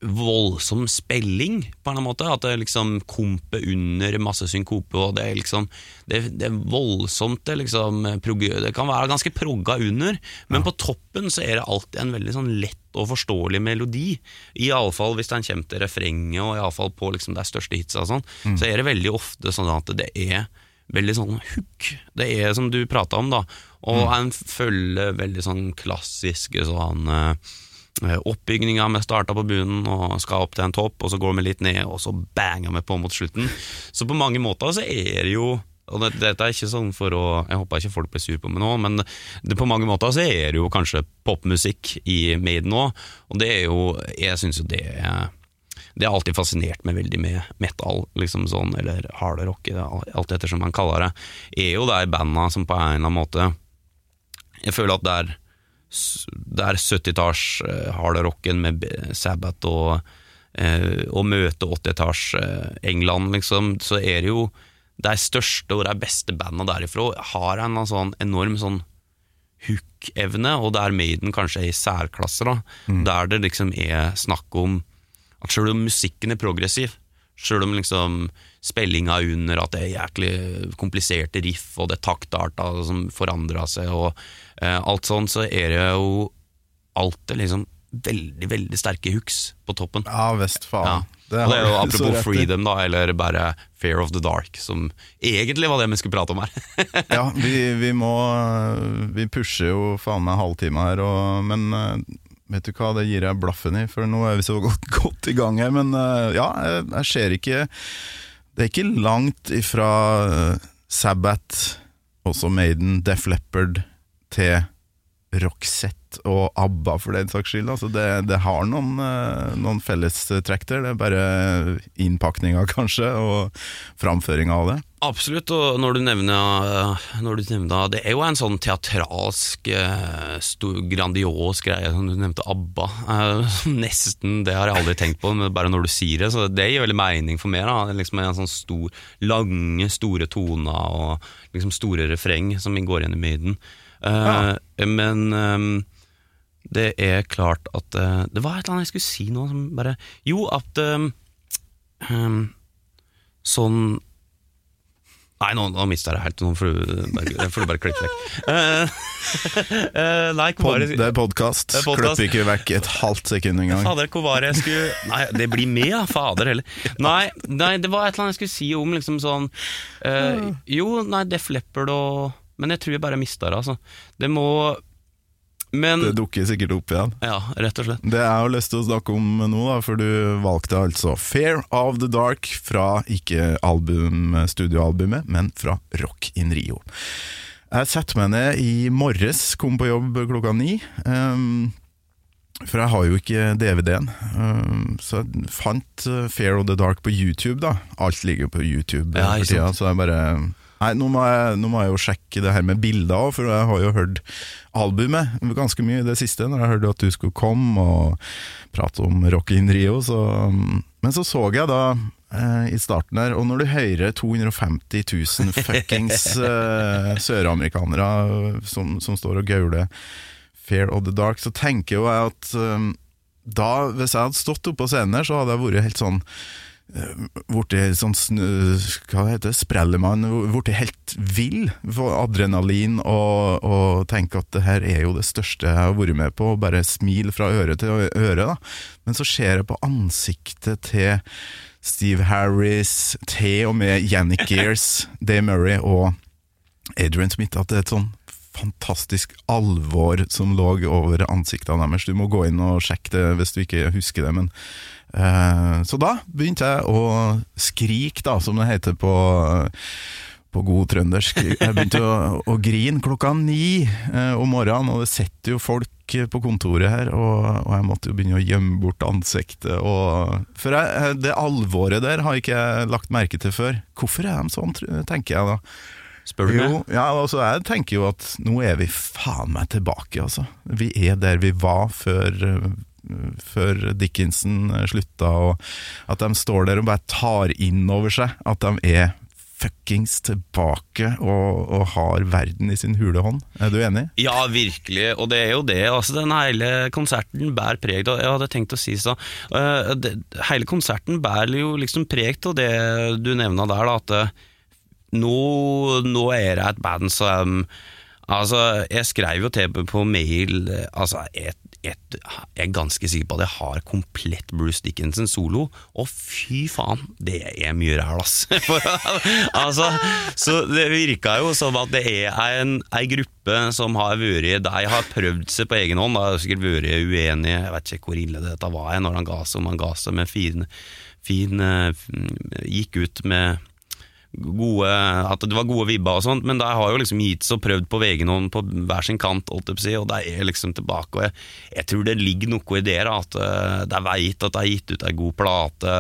C: voldsom spilling, på en eller annen måte. At det liksom komper under masse synkope, og det er liksom Det, det er voldsomt, det liksom Det kan være ganske progga under, men på toppen så er det alltid en veldig sånn lett og forståelig melodi. Iallfall hvis den kommer til refrenget, og iallfall på liksom de største hitsa og sånn, så er det veldig ofte sånn at det er veldig sånn hook. Det er som du prata om, da. Og en følger veldig sånn klassiske sånn eh, Oppbygninga vi starta på bunnen og skal opp til en topp, og så går vi litt ned, og så banger vi på mot slutten. Så på mange måter så er det jo og det, Dette er ikke sånn for å Jeg håper ikke folk blir sur på meg nå, men det, på mange måter så er det jo kanskje popmusikk i Maiden nå, og det er jo Jeg syns jo det er det har alltid fascinert meg veldig med metal, liksom sånn, eller hardrock, rock alt ettersom man kaller det, er jo de banda som på en eller annen måte Jeg føler at det er det er 70-talls eh, hardrocken med Sabbath og, å møte 80-talls eh, England, liksom, så er det jo de største og de beste bandene derifra. Har en sånn enorm sånn hook-evne, og der Maiden kanskje er i særklasse, da. Der det liksom er snakk om at selv om musikken er progressiv, selv om liksom spillinga er under at det er jæklig kompliserte riff, og det taktarta som forandra seg, og eh, alt sånn, så er det jo alltid liksom veldig, veldig sterke hooks på toppen.
A: Ja visst,
C: Ja.
A: faen.
C: og det er jo apropos freedom, da, eller bare Fear of the Dark, som egentlig var det vi skulle prate om her. [LAUGHS]
A: Ja, vi, vi må Vi pusher jo faen meg halvtime her, og, men eh, vet du hva, det gir jeg blaffen i, for nå er vi så godt, [LAUGHS] godt i gang her. Men eh, ja, jeg, jeg ser ikke Det er ikke langt ifra Sabbat, Sabbath, også Maiden, Def Leppard, til Roxette og ABBA, for den saks skyld. Altså det, det har noen, eh, noen fellestrekk der. Det er bare innpakninga, [LAUGHS] kanskje, og framføringa av det.
C: Absolutt, og når du nevner, når du nevner Det er jo en sånn teatralsk, eh, stor, grandios greie, som du nevnte ABBA. Eh, [LAUGHS] Nesten, det har jeg aldri tenkt på, men bare når du sier det, så det gir veldig mening for meg. da liksom en sånn stor, lange, store toner og liksom store refreng som går igjen i Maiden. Eh, Men um, det er klart at uh, Det var et eller annet jeg skulle si nå som bare Jo, at um, um, Sånn Nei, nå, nå mista jeg det helt. Nå får du bare, får du bare klippe vekk. Uh, [LAUGHS] uh, nei,
A: Pod,
C: var
A: det er podkast.
C: Podcast.
A: Klipp ikke vekk et halvt sekund engang.
C: Fader, hvor var det jeg skulle Nei, det blir med, ja. Fader heller. Nei, nei, det var et eller annet jeg skulle si om liksom sånn eh, Jo, nei, Def Leppard og Men jeg tror jeg bare mista det, altså. Det må Men
A: Det dukker sikkert opp igjen.
C: Ja, rett og slett.
A: Det jeg har lyst til å snakke om nå, da, for du valgte altså Fair of the Dark fra ikke album, studioalbumet, men fra Rock in Rio. Jeg setter meg ned i morges, kom på jobb klokka ni. Um, for jeg har jo ikke DVD-en, ehm, så jeg fant eh, Fair of the Dark på YouTube. da Alt ligger på YouTube
C: Ja,
A: for tida, så jeg bare Nei, nå må jeg, nå må jeg jo sjekke det her med bilder òg, for jeg har jo hørt albumet ganske mye i det siste, når jeg hørte at du skulle komme og prate om Rock in Rio. Så, men så så jeg da eh, i starten der, og når du hører 250 000 [LAUGHS] fuckings eh, søramerikanere som, som står og gauler Fair of the Dark, så tenker jo jeg at eh, da, hvis jeg hadde stått oppe på scenen her, så hadde jeg vært helt sånn blitt sånn snu, Hva heter det? Sprellemann. Blitt helt vill. Få adrenalin og, og tenke at det her er jo det største jeg har vært med på. Og bare smil fra øre til øre. da Men så ser jeg på ansiktet til Steve Harris, til og med Yannick Gears, [LAUGHS] Dave Murray og Adrian Smith, at det er et sånn fantastisk alvor som lå over ansiktene deres. Du må gå inn og sjekke det hvis du ikke husker det. Men, eh, så da begynte jeg å skrike, da, som det heter på, på god trøndersk. Jeg begynte å, å grine klokka ni eh, om morgenen, og det sitter jo folk på kontoret her, og, og jeg måtte jo begynne å gjemme bort ansiktet. Og, for jeg, det alvoret der har ikke jeg lagt merke til før. Hvorfor er de sånn, tenker jeg da.
C: Spør du
A: Jo, ja, altså jeg tenker jo at nå er vi faen meg tilbake, altså. Vi er der vi var før, før Dickinson øh, slutta, og at de står der og bare tar inn over seg at de er fuckings tilbake og, og har verden i sin hule hånd. Er du enig?
C: Ja, virkelig, og det er jo det. Altså, den hele konserten bærer preg av Jeg hadde tenkt å si så uh, det, Hele konserten bærer jo liksom preg av det du nevna der, da, at eh, nå, nå er det et band som Altså, jeg skrev jo til på mail eh, Altså, jeg, jeg, jeg er ganske sikker på at jeg har komplett Bruce Dickinson solo, og fy faen, det er mye ræl, ass. [LAUGHS] Altså, så det virka jo som at det er en, ei gruppe som har vært De har prøvd seg på egen hånd, de har sikkert vært uenige, jeg vet ikke hvor ille dette var når han ga seg, om han ga seg med fin, fin eh, Gikk ut med gode, at det var gode vibber og sånt, men de har jo liksom gitt seg og prøvd på vg noen på hver sin kant, si, og de er liksom tilbake. Og jeg, jeg tror det ligger noe i det, at eh, de veit at de har gitt ut ei god plate.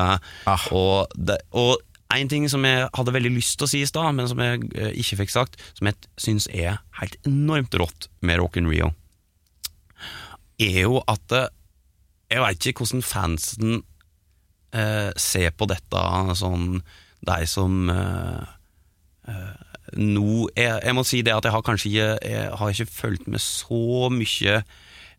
A: Ah.
C: Og, det, og en ting som jeg hadde veldig lyst til å si i stad, men som jeg eh, ikke fikk sagt, som jeg syns er helt enormt rått med Rock in Rio, er jo at eh, jeg veit ikke hvordan fansen eh, ser på dette sånn De som uh, uh, nå jeg, jeg må si det at jeg har kanskje ikke Jeg har ikke fulgt med så mye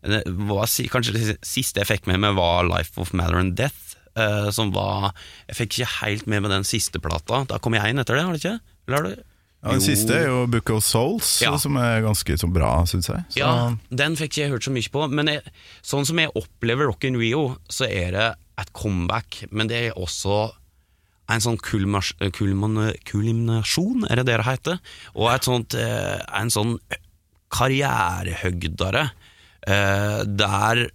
C: var, Kanskje det siste jeg fikk med meg var Life of Matter and Death Uh, Som var Jeg fikk ikke helt med meg den siste plata Da kom jeg inn etter det, har det ikke? Har det?
A: Ja, den
C: Jo.
A: siste er jo Book of Souls,
C: Ja.
A: som er ganske så bra, syns jeg. Så,
C: Ja, den fikk ikke jeg hørt så mye på, men jeg, sånn som jeg opplever Rock in Rio, så er det et comeback, men det er også en sånn kulmas- kulminasjon, er det det det heter? Og et sånt, eh, en sånn karrierehøgdare, eh, der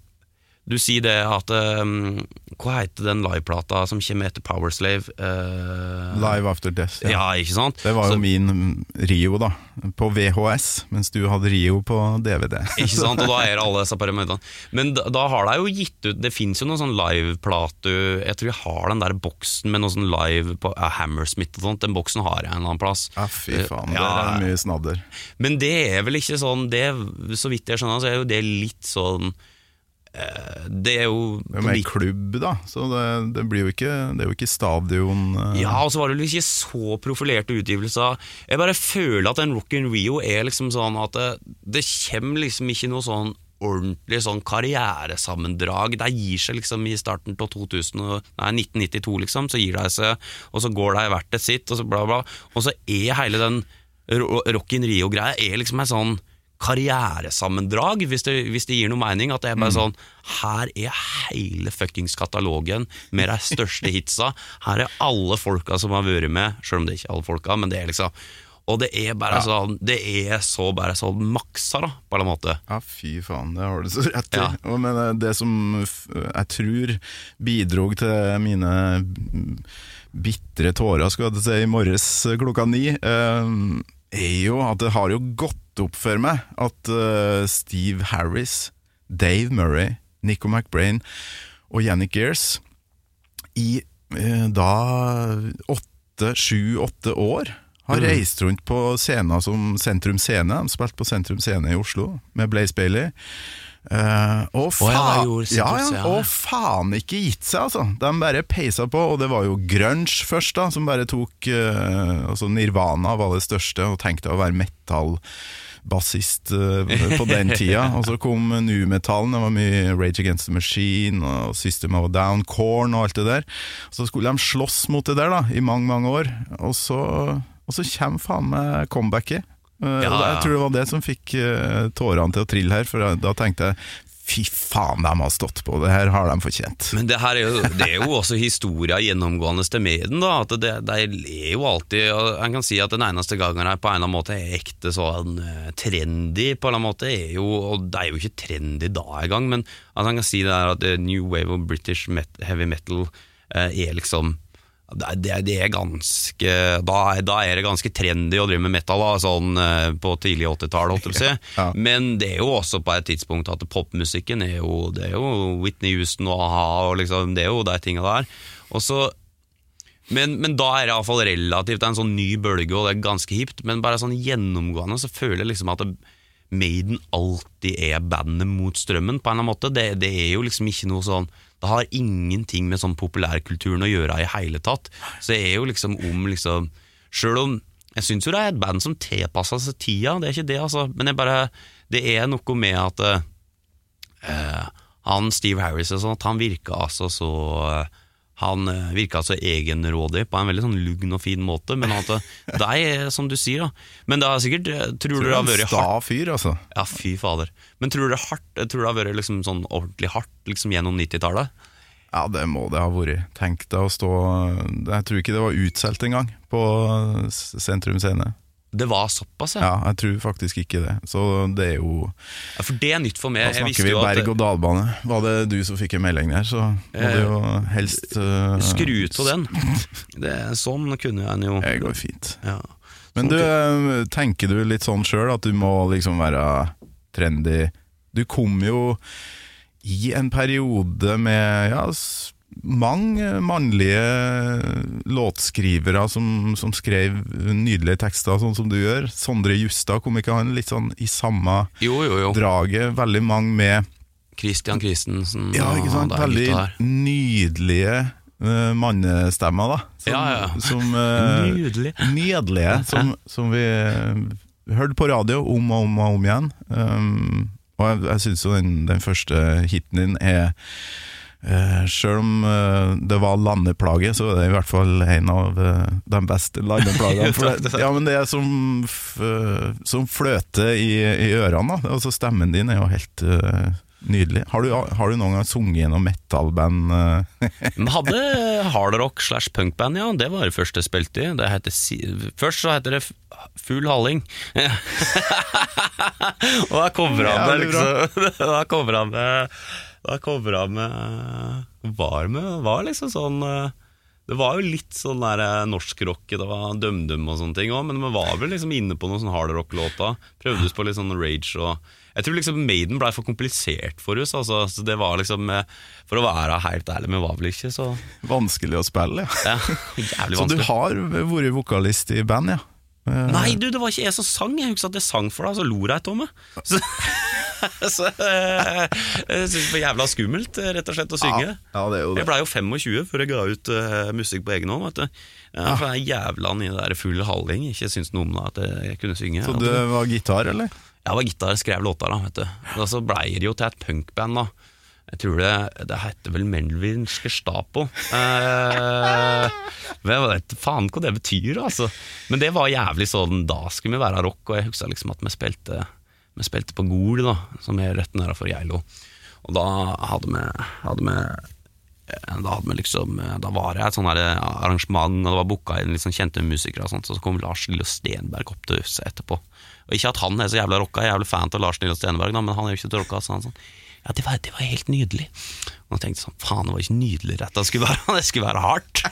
C: du sier det at um, Hva heter den liveplata som kommer etter Powerslave? Uh,
A: Live After Death.
C: ja.
A: Ja.
C: ikke sant?
A: Det var jo
C: Så-
A: min Rio, da. På VHS, mens du hadde Rio på DVD. [LAUGHS]
C: Ikke sant, og da er alle disse pyramidene. Men da, da har de jo gitt ut Det fins jo noen sånn liveplate Jeg tror jeg har den der boksen med noe sånn live på uh, Hammersmith og sånt. Den boksen har jeg en eller annen plass.
A: Ja, fy faen.
C: Ja.
A: Det er mye snadder.
C: Men det er vel ikke sånn det, Så vidt jeg skjønner, så er jo det litt sånn eh, Det er jo
A: Det er jo mer klubb, da, så det, det blir jo ikke Det er jo ikke stadion uh...
C: Ja, og så var det vel ikke så profilerte utgivelser. Jeg bare føler at en Rock in Rio er liksom sånn at det, det kommer liksom ikke noe sånn ordentlig sånn karrieresammendrag. De gir seg liksom i starten av 2000, nei, 1992, liksom, så gir de seg, og så går de hvert sitt, og så bla, bla. Og så er hele den Ro- Rock in Rio-greia er liksom en sånn karrieresammendrag, hvis det, hvis det gir noe mening. At det er bare sånn Her er hele fuckings katalogen med de største hitsa. Her er alle folka som har vært med, selv om det ikke er alle folka, men det er liksom Og det er bare sånn Det er så bare sånn maksa, da, på en måte.
A: Ja, fy faen, det har du så rett i.
C: Ja.
A: Men eh, det som jeg tror bidrog til mine mm, bitre tårer, skal jeg si, i morges eh, klokka ni, eh, er jo at det har jo gått opp for meg at uh, Steve Harris, Dave Murray, Nico McBrain og Yannick Gears i uh, da åtte, sju, åtte år har
C: Mm.
A: reist rundt på scener som Sentrum Scene. De spilte på Sentrum Scene i Oslo med Blaze Bailey. Eh, og, faen,
C: de
A: ja, ja,
C: ja.
A: og faen ikke gitt seg, altså. De bare peisa på, og det var jo grunge først, da, som bare tok uh, Altså Nirvana var det største, og tenkte å være metal bassist eh, på den tida. [LAUGHS] Og så kom nu-metallen, det var mye Rage Against the Machine og System of a Down, Corn og alt det der. Så skulle de slåss mot det der da, i mange, mange år. Og så, og så kommer faen meg comebacket. Eh,
C: Ja.
A: Jeg tror det var det som fikk eh, tårene til å trille her, for da tenkte jeg fy faen, de har stått på, det her har de fortjent.
C: Men det her er jo, det er jo også historia gjennomgående til medien. da At det, det, er jo alltid En kan si at den eneste gangen her på en eller annen måte er ekte sånn eh, trendy, på en eller annen måte er jo Og det er jo ikke trendy da engang, men altså, en kan si det der at New Wave of British met, Heavy Metal eh, er liksom det, det, er- ganske da, da er det ganske trendy å drive med metal da, sånn eh, på tidlig 80-tall, holdt jeg på å si. Men det er jo også på et tidspunkt at popmusikken er jo, det er jo Whitney Houston og a-ha, og liksom, det er jo de tinga der. Og så men, men da er det iallfall relativt det er en sånn ny bølge, og det er ganske hipt. Men bare sånn gjennomgående så føler jeg liksom at det, Maiden alltid er bandet mot strømmen, på en eller annen måte. Det, det er jo liksom ikke noe sånn Det har ingenting med sånn populærkulturen å gjøre i hele tatt. Så det er jo liksom om liksom Sjøl om Jeg syns jo det er et band som tilpasser seg tida, det er ikke det, altså. Men bare Det er noe med at uh, han Steve Harris og sånn, at han virka altså så han eh, virka så egenrådig på en veldig sånn lugn og fin måte, men han eh, [LAUGHS] deg, eh, som du sier, da. Men det har sikkert eh, Tror du det har vært
A: sta
C: hardt?
A: fyr, altså.
C: Ja, fy fader. Men tror du det hardt? Tror du det har vært liksom sånn ordentlig hardt liksom gjennom 90-tallet?
A: Ja, det må det ha vært. Tenk deg å stå Jeg tror ikke det var utsolgt engang på Sentrum Scene.
C: Det var såpass, ja.
A: Ja, jeg tror faktisk ikke det. Så det er jo
C: ja. For det er nytt for meg. Da
A: snakker vi berg-og-dal-bane. Var det du som fikk en melding der, så må
C: Eh,
A: du jo helst uh,
C: Skru av den. Det, sånn kunne en jo
A: Det går fint.
C: ja.
A: Men du, eh, tenker du litt sånn sjøl at du må liksom være trendy? Du kom jo i en periode med ja, mange mannlige låtskrivere som, som skrev nydelige tekster, sånn som du gjør. Sondre Justad, kom ikke han litt sånn i samme
C: Jo, jo, jo.
A: draget? Veldig mange med
C: Christian Christensen
A: ja, ikke sant? Veldig nydelige uh, mannestemmer, da. Som,
C: Ja, ja.
A: som uh,
C: Nydelig.
A: nydelige, som, som vi uh, hørte på radio om og om og om igjen. Um, og jeg, jeg syns jo den, den første hiten din er uh, Sjøl om eh, det var landeplage, så er det i hvert fall en av eh, de beste landeplagene. [LAUGHS] Det, ja, men det er som, eh, som fløte i, i ørene. Da. Altså, stemmen din er jo helt eh, nydelig. Har du, har du noen gang sunget i noe metal-band? eh? [LAUGHS]
C: Hadde hardrock slash punkband, ja. Det var det første jeg spilte i. Det heter, først så heter det Full Halling. [LAUGHS] og da kommer han ja,
A: Jævlig
C: liksom Da kommer han med Da covra med Var med Var liksom sånn eh, det var jo litt sånn der eh, norskrock, det var DumDum og sånne ting òg, men vi var vel liksom inne på noen sånn hardrock-låter. Prøvdes på litt sånn rage og Jeg tror liksom Maiden blei for komplisert for oss, altså. Så det var liksom eh, For å være helt ærlig, vi var vel ikke så
A: Vanskelig å spille, ja.
C: ja, Jævlig [LAUGHS]
A: Så du har vært vokalist i band, ja? Eh,
C: Nei, du, det var ikke jeg som sang. Jeg husker at jeg sang for deg, og så lo jeg Tomme. [LAUGHS] Så, så eh, jeg synes det var jævla skummelt, eh, rett og slett, å synge.
A: Ja, det er jo det.
C: Jeg blei jo 25 før jeg ga ut uh, musikk på egen hånd. Vet du. Ja, for jeg jævla i det der full halling. Ikke syntes noe om det at jeg kunne synge.
A: Så det- var gitar, eller?
C: Jeg var gitar, skrev låter, da. Vet du. Og så blei det jo til et punkband, da. Jeg tror det, det heter vel Melvins Gestapo. Eh, jeg vet faen hva det betyr, altså. Men det var jævlig sånn Da skulle vi være rock, og jeg husker liksom at vi spilte Vi spilte på Gol, da, som er rett nedenfor Geilo. Og da hadde vi, hadde vi eh, da liksom Da var jeg et sånn arrangement, og det var booka inn sånn kjente musikere, og sånt, så kom Lars Lille Stenberg opp til huset etterpå. Og Ikke at han er så jævla rocka, jeg er jævlig fan av Lars Lille Stenberg, da, men han er jo ikke til rocka. Så han sånn Ja, det var, det var helt nydelig. Og jeg tenkte sånn Faen, det var ikke nydelig rett det skulle være, [LAUGHS] det skulle være hardt. [LAUGHS]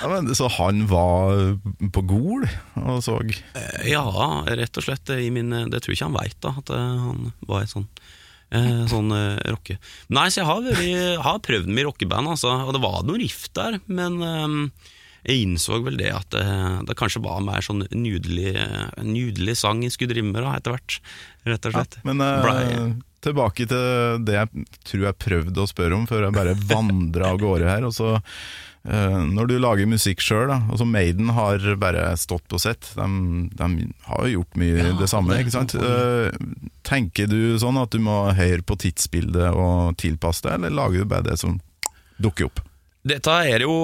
A: Ja, men, så han var på Gol og så
C: Ja, rett og slett. I min, det tror jeg ikke han veit, at eh, han var et sånn eh, Sånn eh, rocke. Nei, så jeg har, vært, har prøvd med rockeband, altså, og det var noe rift der, men eh, jeg innså vel det at det, det kanskje var mer sånn nydelig, nydelig sang drive med etter hvert, rett og slett.
A: Men
C: uh,
A: tilbake til det jeg tror jeg prøvde å spørre om før jeg bare vandra av gårde her. Og så, uh, når du lager musikk sjøl, altså Maiden har bare stått på sett. De, de har jo gjort mye
C: Ja,
A: det samme, ikke sant. Uh, tenker du sånn at du må høre på tidsbildet og tilpasse det, eller lager du bare det som dukker opp?
C: Dette er jo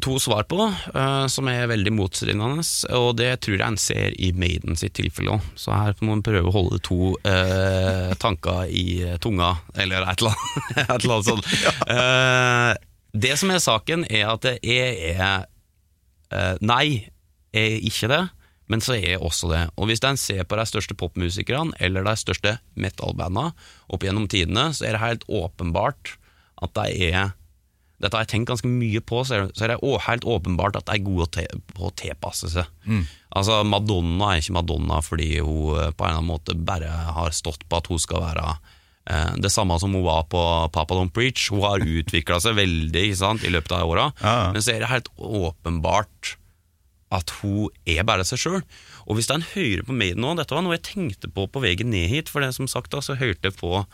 C: to svar på, da, som er veldig motstridende, og det tror jeg en ser i Maiden sitt tilfelle òg. Så her må man prøve å holde to eh, tanker i tunga, eller et eller annet, [LAUGHS] et eller annet sånt. [LAUGHS] Eh, det som er saken, er at det er, eh, Nei, er ikke det, men så er jeg også det. Og hvis en ser på de største popmusikerne, eller de største metal-banda opp gjennom tidene, så er det helt åpenbart at de er dette har jeg tenkt ganske mye på, så er det, så er det helt åpenbart at de er gode te, på å tilpasse seg. Altså Madonna er ikke Madonna fordi hun eh, på en eller annen måte bare har stått på at hun skal være eh, det samme som hun var på Papa Don't Preach. Hun har utvikla seg veldig sant, i løpet av åra,
A: Ja, ja.
C: men så er det helt åpenbart at hun er bare seg sjøl. Og hvis en hører på meg nå, dette var noe jeg tenkte på på veien ned hit, for det som sagt da, så hørte jeg på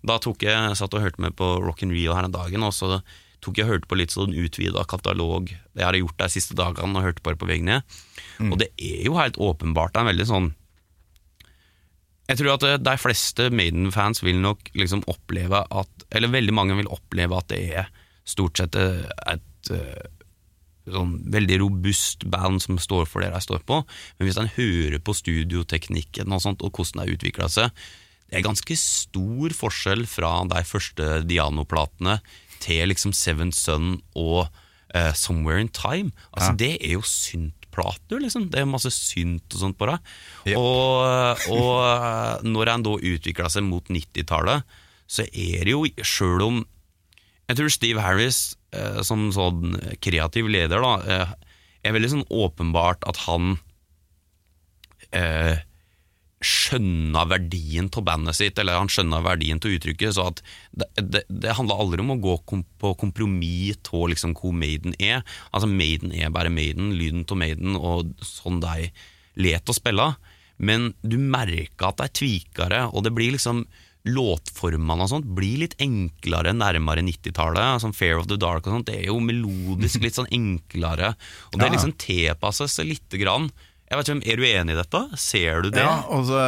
C: Da tok jeg, satt og hørte med på Rock and Rio her en dagen, og så tok jeg og hørte på litt sånn utvida katalog. Det har jeg gjort de siste dagene, og hørte på det på veien Mm. Og det er jo helt åpenbart en veldig sånn jeg tror at eh, de fleste Maiden-fans vil nok liksom oppleve at Eller veldig mange vil oppleve at det er stort sett eh, et eh, sånn veldig robust band som står for det de står på. Men hvis en hører på studioteknikken og sånt, og hvordan det har utvikla seg Det er ganske stor forskjell fra de første Diano-platene til liksom Seven Sun og uh, Somewhere in Time. Altså Det er jo syntplater, liksom. Det er masse synt og sånt på det.
A: Yep.
C: Og, og eh, når en da utvikla seg mot 90-tallet, så er det jo, sjøl om jeg tror Steve Harris, uh, som sånn kreativ leder, da, uh, er veldig sånn åpenbart at han eh, skjønner verdien av bandet sitt, eller han skjønner verdien av uttrykket. Så at det, det, det handler aldri om å gå kom, på kompromiss av liksom hvor Maiden er. Altså Maiden er bare Maiden, lyden av Maiden, og sånn de let å spille. Men du merker at de tviker det, og det blir liksom Låtformene og sånt blir litt enklere nærmere 90-tallet. Sånn Fair of the Dark og sånt, det er jo melodisk [LAUGHS] litt sånn enklere. Og det liksom tilpasser seg lite grann. Jeg vet ikke, Er du enig i dette? Ser du det?
A: Ja, og så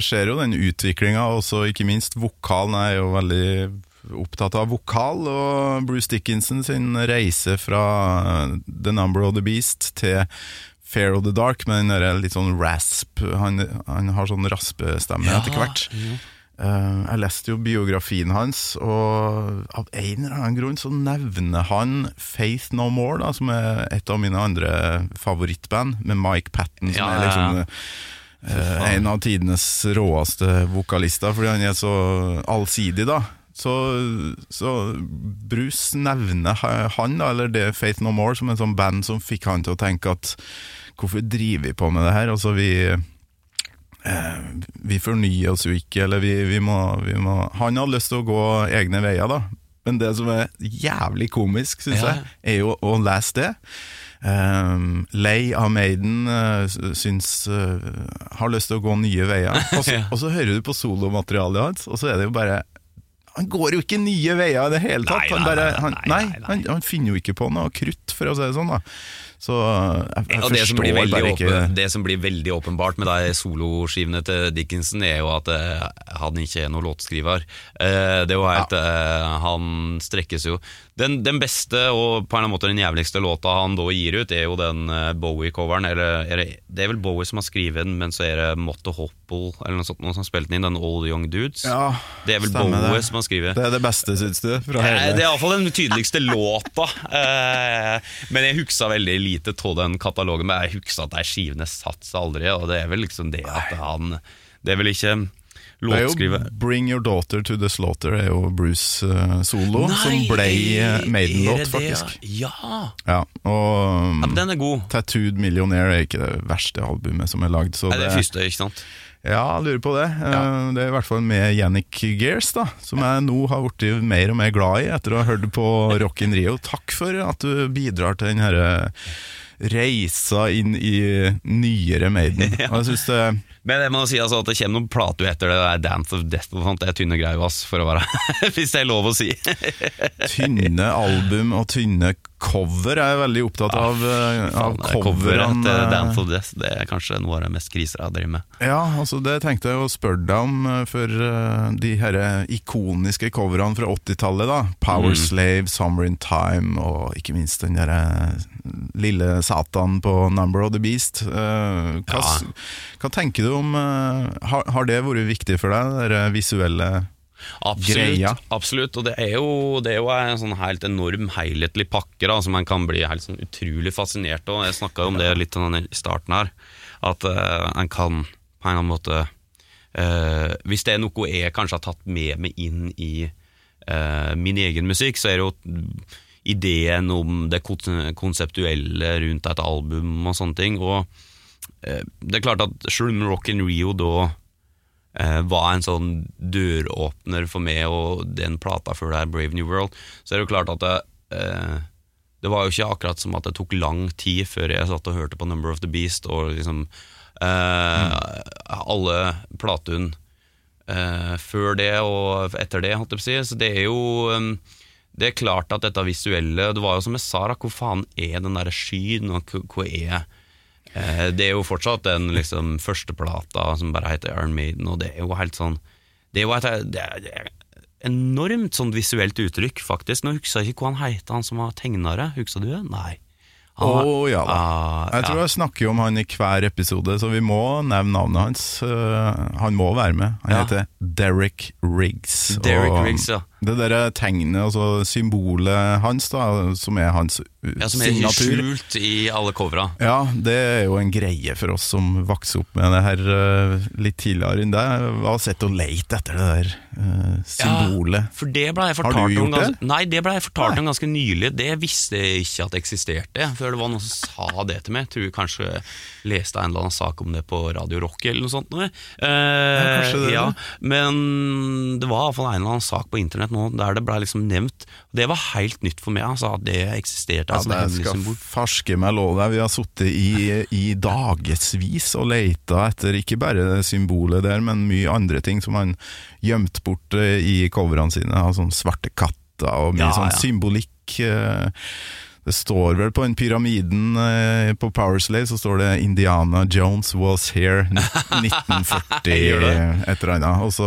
A: skjer jo den utviklinga, og ikke minst vokalen er jo veldig opptatt av vokal, og Bruce Dickinson sin reise fra eh, The Number of the Beast til Fair of the Dark, med den litt sånn rasp Han, han har sånn raspestemme
C: Ja,
A: etter hvert. Eh, jeg leste jo biografien hans, og av en eller annen grunn så nevner han Faith No More, da, som er et av mine andre favorittband, med Mike Patten, som
C: Ja,
A: er liksom
C: ja,
A: eh, en av tidenes råeste vokalister, fordi han er så allsidig, da. Så, så Bruce nevner han, da, eller det Faith No More, som en sånn band som fikk han til å tenke at hvorfor driver vi på med det her? Altså, vi eh, vi fornyer oss jo ikke, eller vi, vi, må, vi må Han hadde lyst til å gå egne veier, da. Men det som er jævlig komisk, syns
C: Ja.
A: jeg, er jo å lese det. Um, lei av Maiden uh, syns uh, har lyst til å gå nye veier. [LAUGHS] Og så,
C: Ja.
A: og så hører du på solomaterialet hans, og så er det jo bare Han går jo ikke nye veier i det hele tatt!
C: Nei,
A: han, bare, han,
C: nei,
A: nei,
C: nei, nei.
A: Han, han finner jo ikke på noe krutt, for å si det sånn. da Så jeg, jeg
C: ja, det som,
A: ikke
C: åpen, det som blir veldig åpenbart med de soloskivene til Dickinson, er jo at eh, han ikke er noen låtskriver. Eh, det er jo helt, ja. Han strekkes jo den, den beste og på en eller annen måte den jævligste låta han da gir ut, er jo den eh, Bowie-coveren. Eller er det, det er vel Bowie som har skrevet den, men så er det Motte Hopple eller noe sånt noe som har spilt den inn, den All Young Dudes.
A: Ja,
C: det er vel Bowie
A: det.
C: som har skrevet.
A: Det er det beste, syns du? Fra hele
C: Det er iallfall den tydeligste låta. Eh, Men jeg huksa veldig lite av den katalogen. Men jeg huksa at de skivene satt seg aldri, og det er vel liksom det at han Det er vel ikke
A: Det er jo 'Bring Your Daughter to the Slaughter' er jo Bruce eh, solo, som ble eh, Maiden-låt, faktisk.
C: Ja!
A: Ja, og
C: ja
A: um,
C: men den er god.
A: 'Tattooed Millionaire' er ikke det verste albumet som er lagd. Så
C: Nei, det
A: det,
C: er første, ikke sant?
A: ja, jeg lurer på det. Ja. Det er i hvert fall med Yannick Gears, da, som jeg nå har blitt mer og mer glad i etter å ha hørt på [LAUGHS] Rock in Rio. Takk for at du bidrar til den herre reisa inn i nyere Maiden. [LAUGHS] Og jeg synes det
C: Men jeg må si altså at det kommer noen plater etter det der Dance of Death og sånt. Det er tynne greier, ass, for å være [LAUGHS] Hvis det er lov å si.
A: tynne album og tynne cover er jeg veldig opptatt av. eh,
C: Faen, av
A: cover
C: etter Dance of Death Det er kanskje noe av det mest kriser jeg drevet med.
A: Ja, altså det tenkte jeg å spørre deg om eh, for eh, de her ikoniske coverne fra 80-tallet. da Power
C: Mm.
A: Slave, Summer in Time og ikke minst den der eh, lille Satan på Number of the Beast. Hva,
C: Ja.
A: hva tenker du om har, har det vært viktig for deg, det visuelle
C: Absolutt, absolutt. og det er, jo, det er jo en sånn helt enorm helhetlig pakke da, som man kan bli helt sånn utrolig fascinert av. Jeg snakka om det litt sånn i starten her, at uh, en kan på en eller annen måte uh, Hvis det er noe jeg kanskje har tatt med meg inn i uh, min egen musikk, så er det jo ideen om det konseptuelle rundt et album og sånne ting. Og det er klart at selv om Rock in Rio da var en sånn døråpner for meg og den plata før det her, Brave New World, så er det jo klart at det, eh, det var jo ikke akkurat som at det tok lang tid før jeg satt og hørte på Number of the Beast og liksom eh, alle platene eh, før det og etter det, holdt jeg på å si. Så det er jo um, Det er klart at dette visuelle Det var jo som jeg sa, da, hvor faen er den der skyen, og hvor er eh, Det er jo fortsatt den liksom første plata som bare heter Iron Maiden, og det er jo helt sånn Det er jo et det er, det er enormt sånn visuelt uttrykk, faktisk. Nå husker jeg ikke hva han het, han som var tegnere. Husker du det? Nei.
A: Å
C: oh,
A: ja da.
C: Uh,
A: Jeg tror
C: ja.
A: jeg snakker om han i hver episode, så vi må nevne navnet hans. Uh, han må være med. Han
C: Ja.
A: heter Derek Riggs.
C: Derek
A: og
C: Riggs, ja.
A: Det der tegnet, altså symbolet hans, da, som er hans
C: ja. Som er
A: signatur.
C: skjult i alle covera.
A: Ja, det er jo en greie for oss som vokste opp med det her uh, litt tidligere enn deg. Har sett og leit etter det der uh, symbolet.
C: For det ble jeg
A: Har
C: fortalt
A: du
C: om
A: gjort
C: det? Nei, det ble jeg fortalt om ganske nylig. Det visste jeg ikke at eksisterte, før det var noen som sa det til meg. Jeg tror jeg kanskje leste en eller annen sak om det på Radio Rock eller noe sånt. Uh,
A: ja, det,
C: ja, men det var iallfall en eller annen sak på internett nå der det ble liksom nevnt. Det var helt nytt for meg, altså, at det eksisterte.
A: Altså,
C: ja,
A: jeg skal
C: symbol.
A: farske meg lov deg. Vi har sittet i, i dagevis og leita etter ikke bare symbolet der, men mye andre ting som han gjemte bort eh, i coverne sine. Sånne Sånn svarte katter og mye
C: Ja,
A: sånn
C: ja.
A: symbolikk. Eh, Det står vel på den pyramiden eh, på Powersley, så står det 'Indiana Jones was here 1940', [LAUGHS]
C: Gjør det?
A: et eller annet. Og så,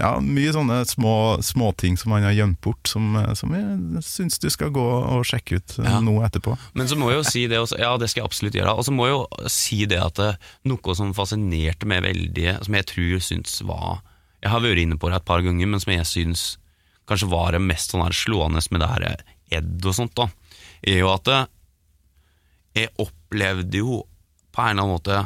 A: ja, mye sånne små småting som han har gjemt bort, som, eh, som jeg syns du skal gå og sjekke ut eh,
C: Ja.
A: nå etterpå.
C: Men så må jeg jo si det også, ja det skal jeg absolutt gjøre. Og så må jeg jo si det at noe som fascinerte meg veldig, som jeg tror syns var Jeg har vært inne på det et par ganger, men som jeg syns kanskje var det mest sånn her slående med det her Ed og sånt, da, er jo at jeg opplevde jo på en eller annen måte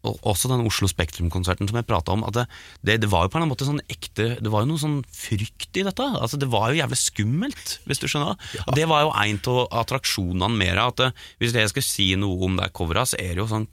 C: og også den Oslo Spektrum-konserten som jeg prata om, at det, det, det var jo på en eller annen måte sånn ekte Det var jo noe sånn frykt i dette. Altså Det var jo jævlig skummelt, hvis du skjønner. Ja. Det var jo en av attraksjonene mer. At det, hvis jeg skal si noe om det coveret, så er det jo sånn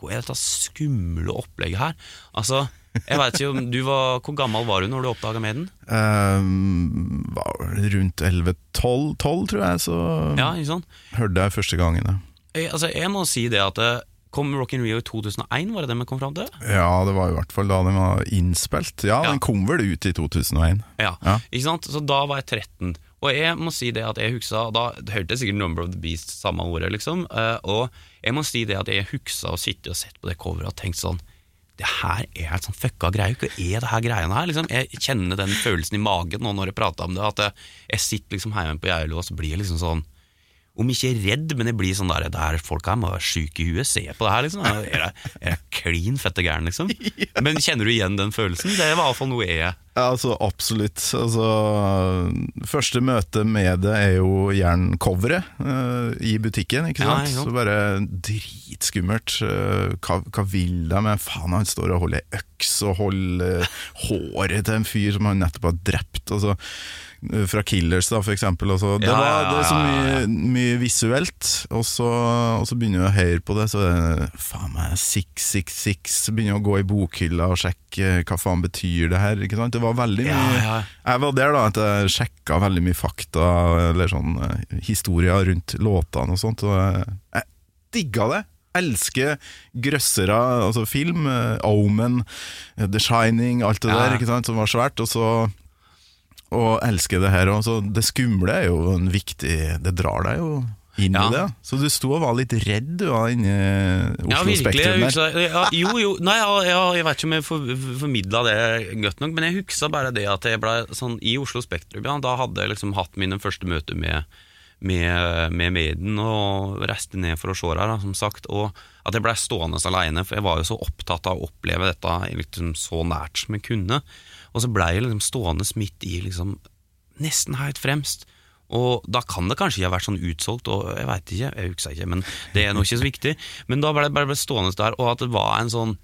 C: Hva er dette skumle opplegget her? Altså, jeg vet ikke om du var Hvor gammel var du når du oppdaga Maiden?
A: Um, var rundt 11-12, tror jeg, så
C: Ja, sant?
A: hørte jeg første gangen. Ja.
C: Jeg, altså, jeg må si det at det Kom Rock in Rio i 2001, var det det vi kom fram til?
A: ja, det var i hvert fall da den var innspilt. Ja,
C: Ja.
A: den kom vel ut i 2001.
C: Ja,
A: Ja.
C: ikke sant? Så da var jeg 13. Og jeg må si det at jeg huksa Da hørte jeg sikkert Number of the Beast samme ordet, liksom. eh, Og jeg må si det at jeg huksa å sitte og sett på det coveret og tenkt sånn Det her er et sånn fucka greie. Hva er det her greiene her? Liksom, jeg kjenner den følelsen i magen nå når jeg prater om det. At jeg, jeg sitter liksom hjemme på Geilo, og så blir jeg liksom sånn om ikke redd, men jeg blir sånn der Det her folk her må være sjuke i huet. Se på det her, liksom. Jeg, er jeg klin fette gæren, liksom? [LAUGHS] Men kjenner du igjen den følelsen? Det var iallfall noe jeg
A: Ja, altså Absolutt. Altså, første møte med det er jo gjerne coveret eh, i butikken. ikke sant?
C: Ja.
A: Så bare dritskummelt. Uh, hva, hva vil de med Faen, han står og holder øks og holder eh, håret til en fyr som han nettopp har drept. Altså, fra Killers, da, for eksempel. Altså. Det,
C: Ja,
A: var,
C: ja,
A: det er så mye, mye visuelt, og så, og så begynner jeg å høre på det, så det faen meg 666. Begynner å gå i bokhylla og sjekke hva faen betyr det her. Ikke sant? Det var veldig mye
C: ja.
A: Jeg var der da at jeg sjekka veldig mye fakta, eller sånn eh, historier rundt låtene og sånt, og jeg, jeg digga det. Elsker grøssere, altså film. eh, Omen, eh, The Shining, alt det
C: Ja.
A: der ikke sant, som var svært. Og så og elsker det her. òg. det skumle er jo en viktig Det drar deg jo inn
C: Ja.
A: i det. Så du sto og var litt redd du var inni Oslo
C: Ja, virkelig.
A: Spektrum
C: Jeg
A: der.
C: ja, jo, jo. Nei, ja, jeg vet ikke om jeg for, formidla det godt nok, men jeg huksa bare det at jeg ble sånn i Oslo Spektrum. Ja, da hadde jeg liksom hatt mine første møter med, med, med Maiden og reiste ned for å se her, da, som sagt. Og at jeg ble stående alene, for jeg var jo så opptatt av å oppleve dette liksom så nært som jeg kunne. Og så ble jeg liksom stående midt i liksom nesten helt fremst. Og da kan det kanskje ikke ha vært sånn utsolgt, og jeg veit ikke, jeg husker ikke, men det er nå ikke så viktig. Men da ble jeg bare stående der, og at det var en sånn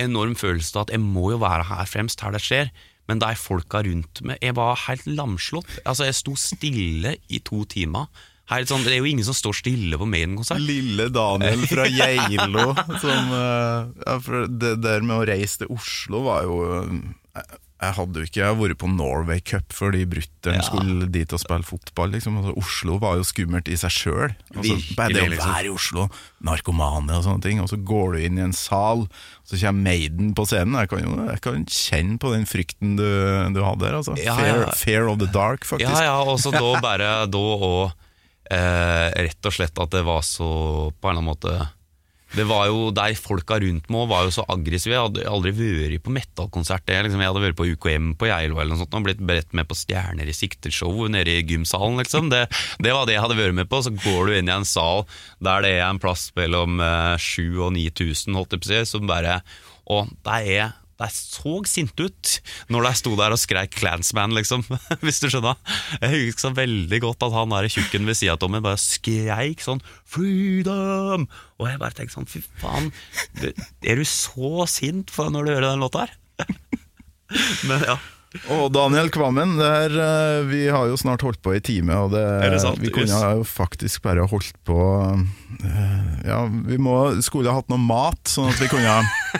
C: enorm følelse av at jeg må jo være her fremst, her det skjer. men de folka rundt meg Jeg var helt lamslått. Altså, jeg sto stille i to timer. Helt sånn, det er jo ingen som står stille på Maiden-konsert.
A: Lille Daniel fra [LAUGHS] Geilo som eh, ja, Det der med å reise til Oslo var jo eh, Jeg hadde jo ikke vært på Norway Cup fordi brutter'n
C: Ja.
A: skulle dit og spille fotball. Liksom. Altså, Oslo var jo skummelt i seg sjøl. Altså,
C: Virkelig,
A: bare det å
C: liksom.
A: være i Oslo, narkomane og sånne ting, og så går du inn i en sal, så kommer Maiden på scenen. Jeg kan jo jeg kan kjenne på den frykten du, du hadde der. Altså.
C: Ja,
A: Fear,
C: ja.
A: fear of the dark, faktisk.
C: Ja, ja, og så da [LAUGHS] bare Da og eh, rett og slett at det var så På en eller annen måte Det var jo De folka rundt meg var jo så aggressive. Jeg hadde aldri vært på metallkonsert. Jeg, liksom, jeg hadde vært på UKM på Geilo eller noe sånt og blitt beredt med på Stjerner i sikte-show nede i gymsalen. Liksom. Det, det var det jeg hadde vært med på. Så går du inn i en sal der det er en plass mellom eh, 7000 og 9000, holdt jeg på å si, som bare Og det er de så sinte ut når de sto der og skreik 'Clansman', liksom. [LAUGHS] Hvis du skjønner. Jeg husker så veldig godt at han der tjukken ved sida av meg bare skreik sånn 'Freedom!' Og jeg bare tenkte sånn Fy faen, er du så sint for når du hører den låta her? [LAUGHS] Men ja.
A: Og Daniel Kvammen, det her, eh, vi har jo snart holdt på i time, og det,
C: det
A: vi kunne jo faktisk bare holdt på eh, Ja, vi må, skulle ha hatt noe mat, sånn at vi kunne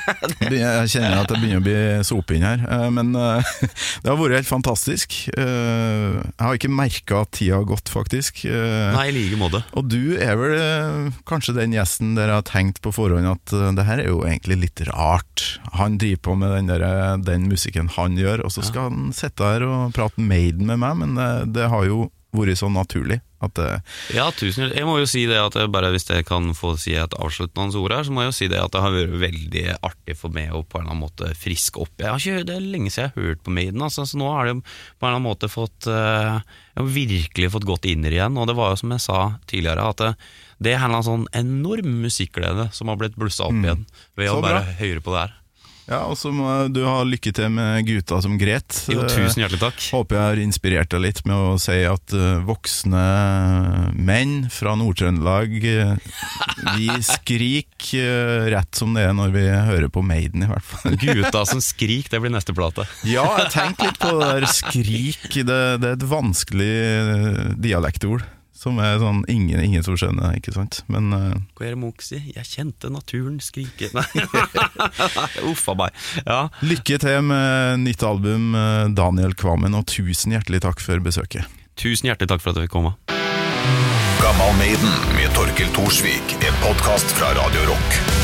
A: [LAUGHS] Jeg kjenner at det begynner å bli sope inn her, eh, men eh, [LAUGHS] det har vært helt fantastisk. Eh, Jeg har ikke merka at tida har gått, faktisk. Eh,
C: Nei, i like måte.
A: Og du er vel eh, kanskje den gjesten der jeg har tenkt på forhånd at eh, det her er jo egentlig litt rart. Han driver på med den, der, den musikken han gjør, og så skal han sitte her og prate Maiden med meg, men det, det har jo vært så naturlig at det,
C: Ja, tusen. Jeg må jo si det at bare Hvis jeg kan få si et avsluttende ord her, så må jeg jo si det at det har vært veldig artig for meg å på en eller annen måte friske opp. Jeg har ikke, det er lenge siden jeg har hørt på Maiden, altså, så nå har det på en eller annen måte fått eh, Jeg har virkelig fått gått inn i det igjen, og det var jo som jeg sa tidligere, at det, det er en eller annen sånn enorm musikkglede som har blitt blussa opp igjen ved
A: Så
C: å bare
A: bra.
C: høre på det her.
A: Ja, og så må du ha lykke til med gutta som gret.
C: Jo,
A: Eh,
C: tusen hjertelig takk.
A: Håper jeg har inspirert deg litt med å si at eh, voksne menn fra Nord-Trøndelag eh, Vi [LAUGHS] skriker eh, rett som det er når vi hører på Maiden, i hvert fall.
C: Gutta som skrik, det blir neste plate. [LAUGHS]
A: Ja, jeg tenker litt på det der skrik. Det, det er et vanskelig dialektord. Som er sånn ingen, ingen som skjønner, ikke sant. Men uh...
C: Hva er det Munch sier? Jeg kjente naturen skrike [LAUGHS] Nei, [LAUGHS] uffa meg. Ja.
A: lykke til med nytt album, eh, Daniel Kvammen, og tusen hjertelig takk for besøket.
C: Tusen hjertelig takk for at jeg fikk komme.
B: Gammal Maiden med Torkel Thorsvik. En podkast fra Radio Rock.